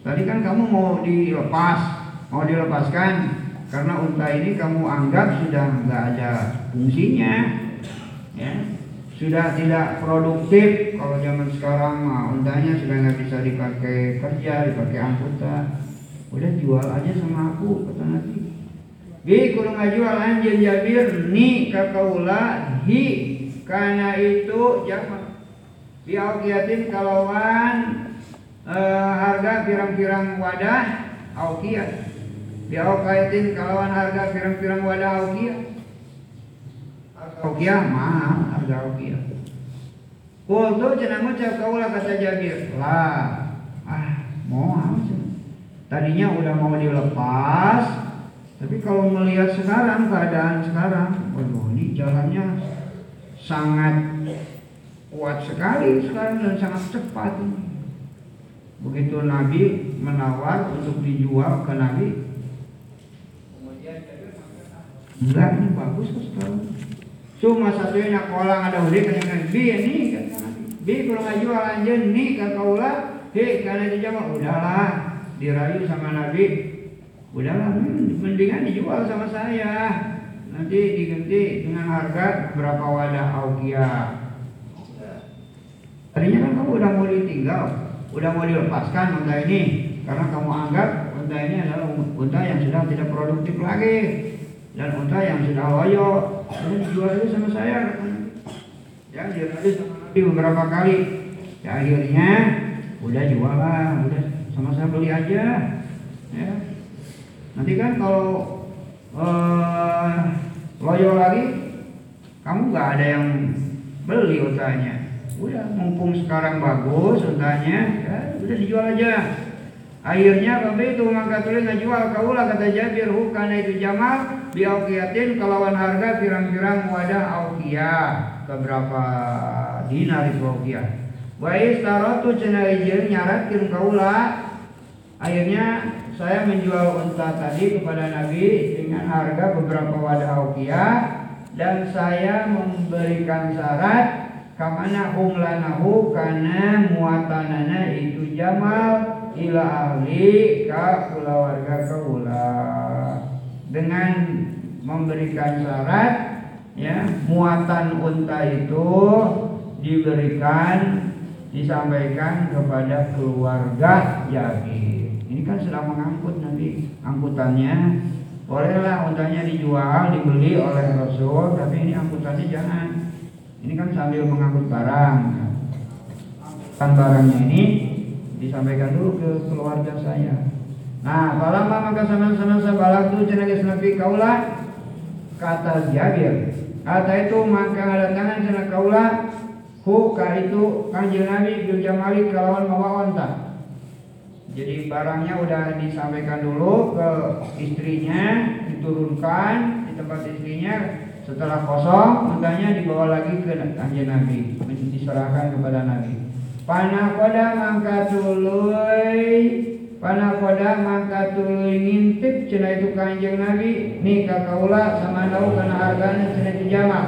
Tadi kan kamu mau dilepas, mau dilepaskan, karena unta ini kamu anggap sudah nggak ada fungsinya, ya sudah tidak produktif kalau zaman sekarang mah untanya sudah nggak bisa dipakai kerja dipakai angkutan udah jual aja sama aku kata Nabi bi kudu ngajual anjeun Jabir ni ka kaula hi. Karena itu jama bi auqiyatin kalawan uh, harga pirang-pirang wadah auqiyat bi auqiyatin kalawan harga pirang-pirang wadah auqiyat Rukiah mahal harga rukiah. Kultu cenah ngucap kaulah kata Jabir, lah, ah mau Tadinya udah mau dilepas, tapi kalau melihat sekarang keadaan sekarang, waduh ini jalannya sangat kuat sekali sekarang dan sangat cepat. Begitu Nabi menawar untuk dijual ke Nabi, enggak ini bagus kok sekarang. Cuma satunya kolang ada udah kan bi ini bi kalau ngajual anjen nih ke kaulah he karena jama udahlah dirayu sama Nabi udahlah mendingan dijual sama saya. Nanti diganti dengan harga berapa wadah aukia tadinya kan kamu udah mau ditinggal udah mau dilepaskan unta ini. Karena kamu anggap unta ini adalah unta yang sudah tidak produktif lagi. Dan unta yang sudah loyo. Ini dijual itu sama saya. Ya dia tadi sama Nabi beberapa kali. Ya akhirnya udah jual lah. Udah sama saya beli aja. Ya nanti kan kalau uh, loyo lagi kamu nggak ada yang beli untanya udah mumpung sekarang bagus untanya ya udah dijual aja. Akhirnya kami itu maka tulis jual kaulah kata Jabir. Hu karena itu jamal biaukiatin kalawan harga pirang-pirang wadah aukia keberapa dinar itu aukia. Wa istaratu cenah nyaratkeun kaula akhirnya saya menjual unta tadi kepada Nabi dengan harga beberapa wadah aukia dan saya memberikan syarat kamana hum lanahu kana muatanana itu jamal ila ahli ka keluarga kaula. Dengan memberikan syarat ya muatan unta itu diberikan disampaikan kepada keluarga ini kan sedang mengangkut nanti angkutannya bolehlah untanya dijual dibeli oleh Rasul tapi ini angkutannya jangan ini kan sambil mengangkut barang kan barangnya ini disampaikan dulu ke keluarga saya. Nah, falamma maka sama-sama sabalak tu cenah nabi kaula kata Jabir. Kata itu maka ada tangan cenah kaula Huka itu kanjeng Nabi bil jamali kalawan mawa onta. Jadi barangnya udah disampaikan dulu ke istrinya, diturunkan di tempat istrinya. Setelah kosong, ontanya dibawa lagi ke kanjeng Nabi, diserahkan kepada Nabi. Panah koda mangka tuluy Panah koda mangka tuluy ngintip cina itu kanjeng Nabi Nika kaula sama tahu karena harganya cina itu jamak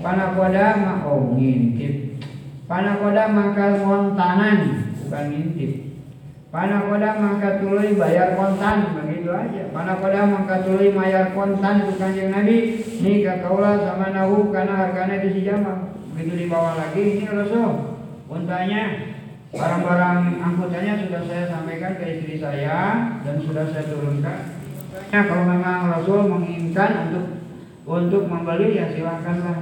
Panah koda mah oh ngintip Panah koda mangka montanan bukan ngintip Panah koda mangka tuluy bayar kontan begitu aja. Panah koda mangka tuluy bayar kontan itu kanjeng Nabi. Nika kaula sama nahu karena harganya itu si jamak. Begitu dibawa lagi ini Rasul untanya barang-barang angkutannya sudah saya sampaikan ke istri saya dan sudah saya turunkan. Ya, kalau memang Rasul menginginkan untuk untuk membeli ya silahkanlah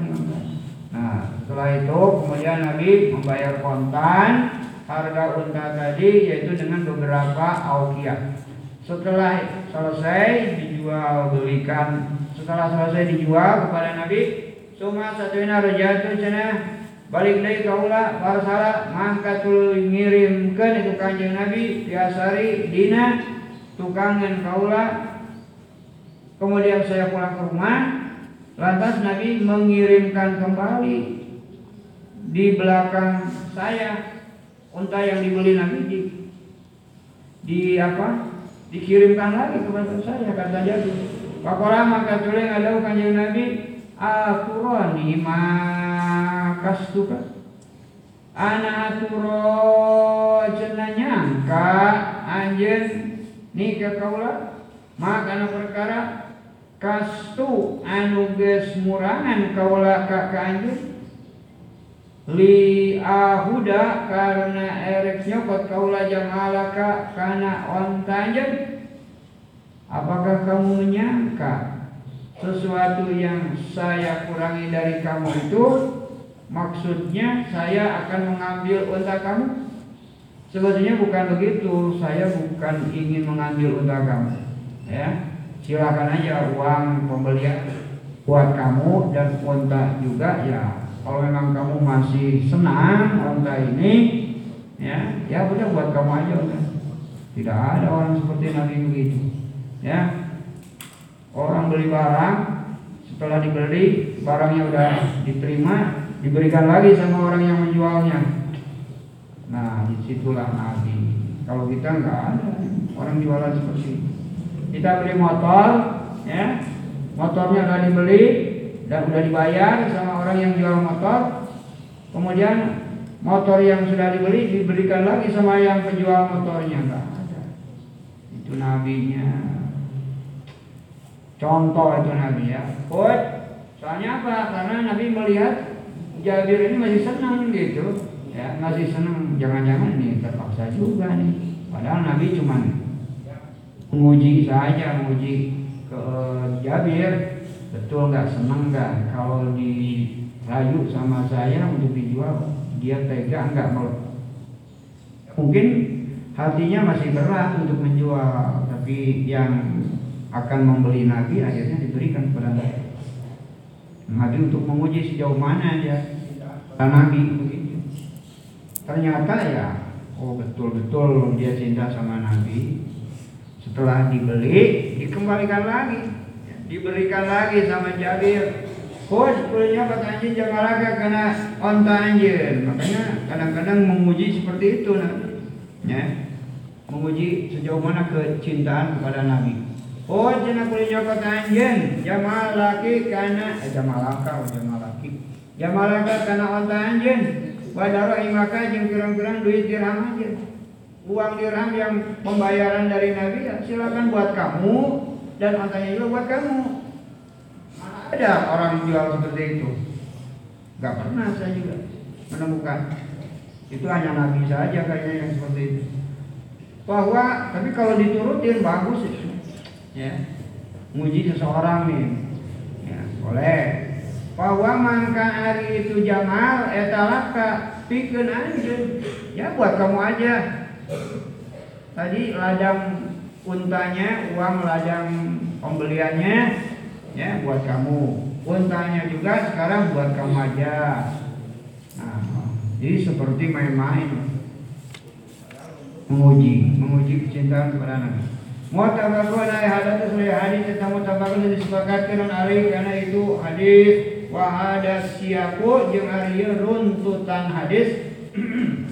Nah setelah itu kemudian Nabi membayar kontan harga unta tadi yaitu dengan beberapa aukiah. Setelah selesai dijual belikan, setelah selesai dijual kepada Nabi, suma satuina rajatu cenah balik dari kaula parsara mangkatul ngirimkan itu kanjeng Nabi biasari dina tukangan kaula kemudian saya pulang ke rumah lantas Nabi mengirimkan kembali di belakang saya unta yang dibeli Nabi di, di apa? Dikirimkan lagi kepada saya kata jadi Pakola maka tulen ada kanjeng Nabi aturani ma kastuka. Ana aturo cenah nyangka anjeun nikah kaula maka perkara kastu anu geus murangan kaula ka ka anjeun li ahuda karena erek nyokot kaula jamalaka kana onta apakah kamu menyangka sesuatu yang saya kurangi dari kamu itu? Maksudnya saya akan mengambil unta kamu? Sebetulnya bukan begitu. Saya bukan ingin mengambil unta kamu. Ya silakan aja uang pembelian buat kamu dan unta juga ya kalau memang kamu masih senang unta ini ya ya udah buat kamu aja udah tidak ada orang seperti Nabi begitu ya. Orang beli barang setelah dibeli barangnya udah diterima diberikan lagi sama orang yang menjualnya. Nah di situlah nabi. Kalau kita nggak ada orang jualan seperti itu kita beli motor ya. Motornya udah dibeli dan udah dibayar sama orang yang jual motor kemudian motor yang sudah dibeli diberikan lagi sama yang penjual motornya enggak ada itu nabinya Contoh itu Nabi ya. Kut, soalnya apa? Karena Nabi melihat Jabir ini masih senang gitu. Ya, masih senang. Jangan-jangan nih terpaksa juga nih. Padahal Nabi cuma menguji saja, menguji ke Jabir. Betul nggak senang nggak kalau dirayu sama saya untuk dijual dia tega nggak mau mungkin hatinya masih berat untuk menjual tapi yang akan membeli Nabi akhirnya diberikan kepada Nabi. Nabi untuk menguji sejauh mana dia Nabi begitu. Ternyata ya, oh betul-betul dia cinta sama Nabi. Setelah dibeli, dikembalikan lagi, diberikan lagi sama Jabir. Oh, sebetulnya kata anjing jangan lagi kena onta anjir. Makanya kadang-kadang menguji seperti itu, Nabi. Ya, menguji sejauh mana kecintaan kepada Nabi. Oh cina kuli nyokot anjen Jamal laki kana eh jamal laka oh jamal laki Jamal laka kana onta anjen Wadaro imaka jeng pirang-pirang duit dirham aja Uang dirham yang pembayaran dari Nabi ya silakan buat kamu Dan ontanya juga buat kamu. Ada orang jual seperti itu? Gak pernah saya juga menemukan. Itu hanya Nabi saja kayaknya yang seperti itu. Bahwa tapi kalau diturutin bagus itu ya. Muji seseorang nih. Ya boleh. Bahwa mangka hari itu jamal etalaka pikun aja ya buat kamu aja. Tadi ladang untanya uang ladang pembeliannya ya buat kamu. Untanya juga sekarang buat kamu aja. Nah Jadi seperti main-main. Menguji, menguji kecintaan kepada Nabi. Mutabakun ay hadats dari hadis tentang mutabakun yang disepakatkan alih karena itu hadis wa hadas siaku jeung ari runtutan hadis. [clears throat]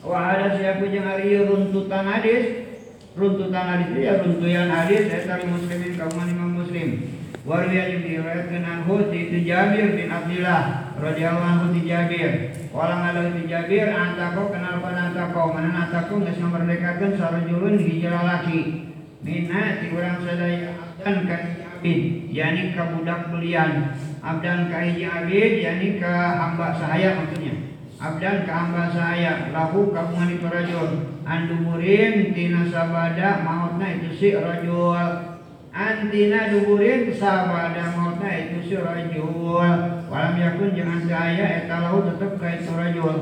Wa hadas siaku jeung ari runtutan hadis runtutan hadis itu ya runtutan hadis dari muslimin kaum imam muslim Warwiya yang diriwayatkan anhu itu Jabir bin Abdullah radhiyallahu anhu di Jabir. Walang ada di Jabir antako kenal pada antako mana antako geus ngamerdekakeun sarojulun hiji lalaki. Mina ti urang sadaya abdan ka abid yani ka budak belian. Abdan ka hiji abid yani ka hamba sahaya maksudnya. Abdan hamba sahaya lahu kagungan itu rajul. Anduburin tina sabada mautna itu si rajul. Antina duburin sabada mautna itu si rajul. Walam yakun jangan saya eta lahu tetep ka itu rajul.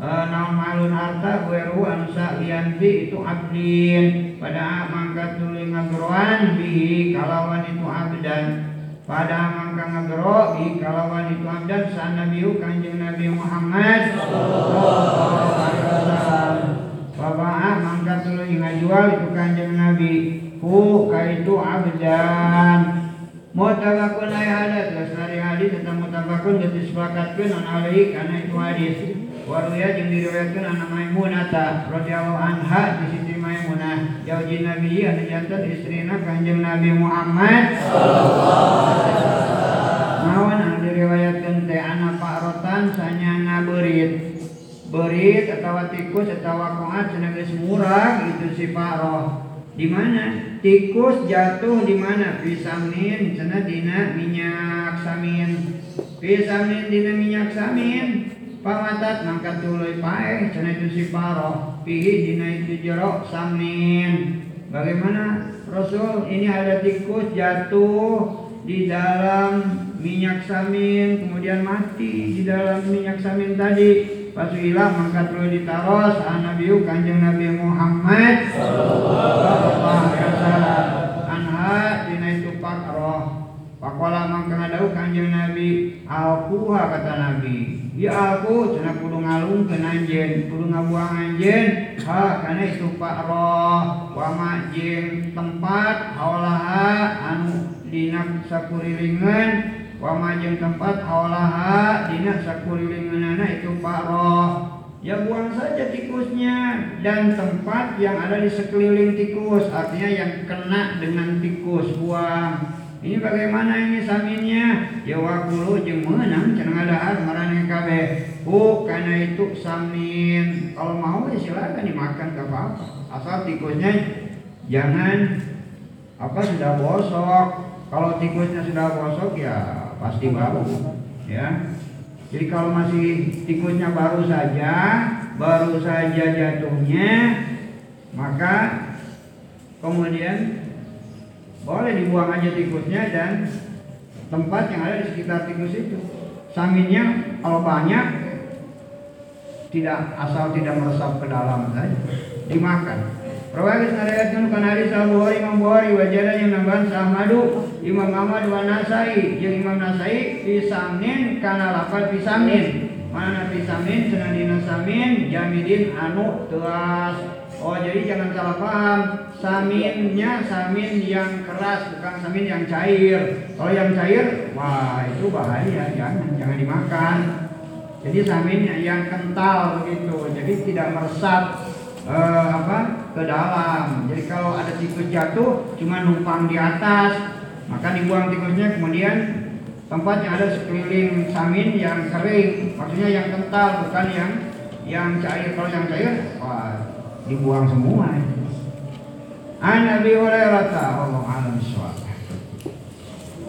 E, naon malun harta weru anu lianti itu abdin. Pada mangkat tuluy ngageroan bihi kalawan itu abdan pada mangka ngagero bihi kalawan itu abdan sa nabiu kanjeng nabi Muhammad. Sallallahu alaihi wasallam Bapak mangkat tuluy ngajual itu kanjeng nabi. Hu kaitu abdan. Mutabakun ay hadat lasari hadis tentang mutabakun dan disepakatkan an alaihi karena itu hadis waruya jeung diriwayatkeun an Maimunah radhiyallahu anha di sisi Maimunah. Jauji Nabi anu jantan istrina Kanjeng Nabi Muhammad Nawan anu diriwayatkeun teh anak Pak Rotan sanyana berit berit atau tikus atau koat cenah geus murah itu si Pak Roh di mana? Tikus jatuh di mana? Pisamin cina dina minyak samin. Pisamin dina minyak samin pamatat mangkat tuluy pae cina itu si paro. Pihi dina itu jerok samin. Bagaimana Rasul? Ini ada tikus jatuh di dalam minyak samin kemudian mati di dalam minyak samin tadi. Pasuilah mangkat lu ditaros Nabi kanjeng Nabi Muhammad sallallahu alaihi wasallam. Anha dina itu pakroh Pakola mangka ngadau kanjeng Nabi. Alkuha kata Nabi Ya aku cina kudu ngalung ke anjen Kudu ngabuang anjen. Ha karena itu pakroh Wama jeng tempat Haulaha anu dinak sakurilingan. Wa majeng tempat haulaha dina sakurilinganana itu roh. Ya buang saja tikusnya dan tempat yang ada di sekeliling tikus. Artinya yang kena dengan tikus buang ini bagaimana ini saminnya? Ya wakulu jeung meunang cenah ngadahar marane kabeh. Oh karena itu samin. Kalau mau ya silakan dimakan gak apa-apa. Asal tikusnya jangan apa sudah bosok. Kalau tikusnya sudah bosok ya pasti baru ya. Jadi kalau masih tikusnya baru saja baru saja jatuhnya maka kemudian boleh dibuang aja tikusnya dan tempat yang ada di sekitar tikus itu. Saminnya kalau banyak tidak asal tidak meresap ke dalam saja. Dimakan. Rawagis nariatkan kan hadis Al Bukhari Imam Bukhari wajada yang nambahan Ahmadu Imam Ahmad wa Nasai. Jeung Imam Nasai pisamnin kana lafal pisamnin mana pisamnin cenah dina samin jamidin anu teas Oh jadi jangan salah paham. Saminnya samin yang keras bukan samin yang cair. Kalau yang cair wah itu bahaya. Jangan jangan dimakan. Jadi saminnya yang kental begitu. Jadi tidak meresap eh, apa ke dalam. Jadi kalau ada tikus jatuh cuma numpang di atas, maka dibuang tikusnya kemudian tempat yang ada sekeliling samin yang kering, maksudnya yang kental bukan yang yang cair. Kalau yang cair, wah dibuang semua. An Nabi Hurairah Allah alam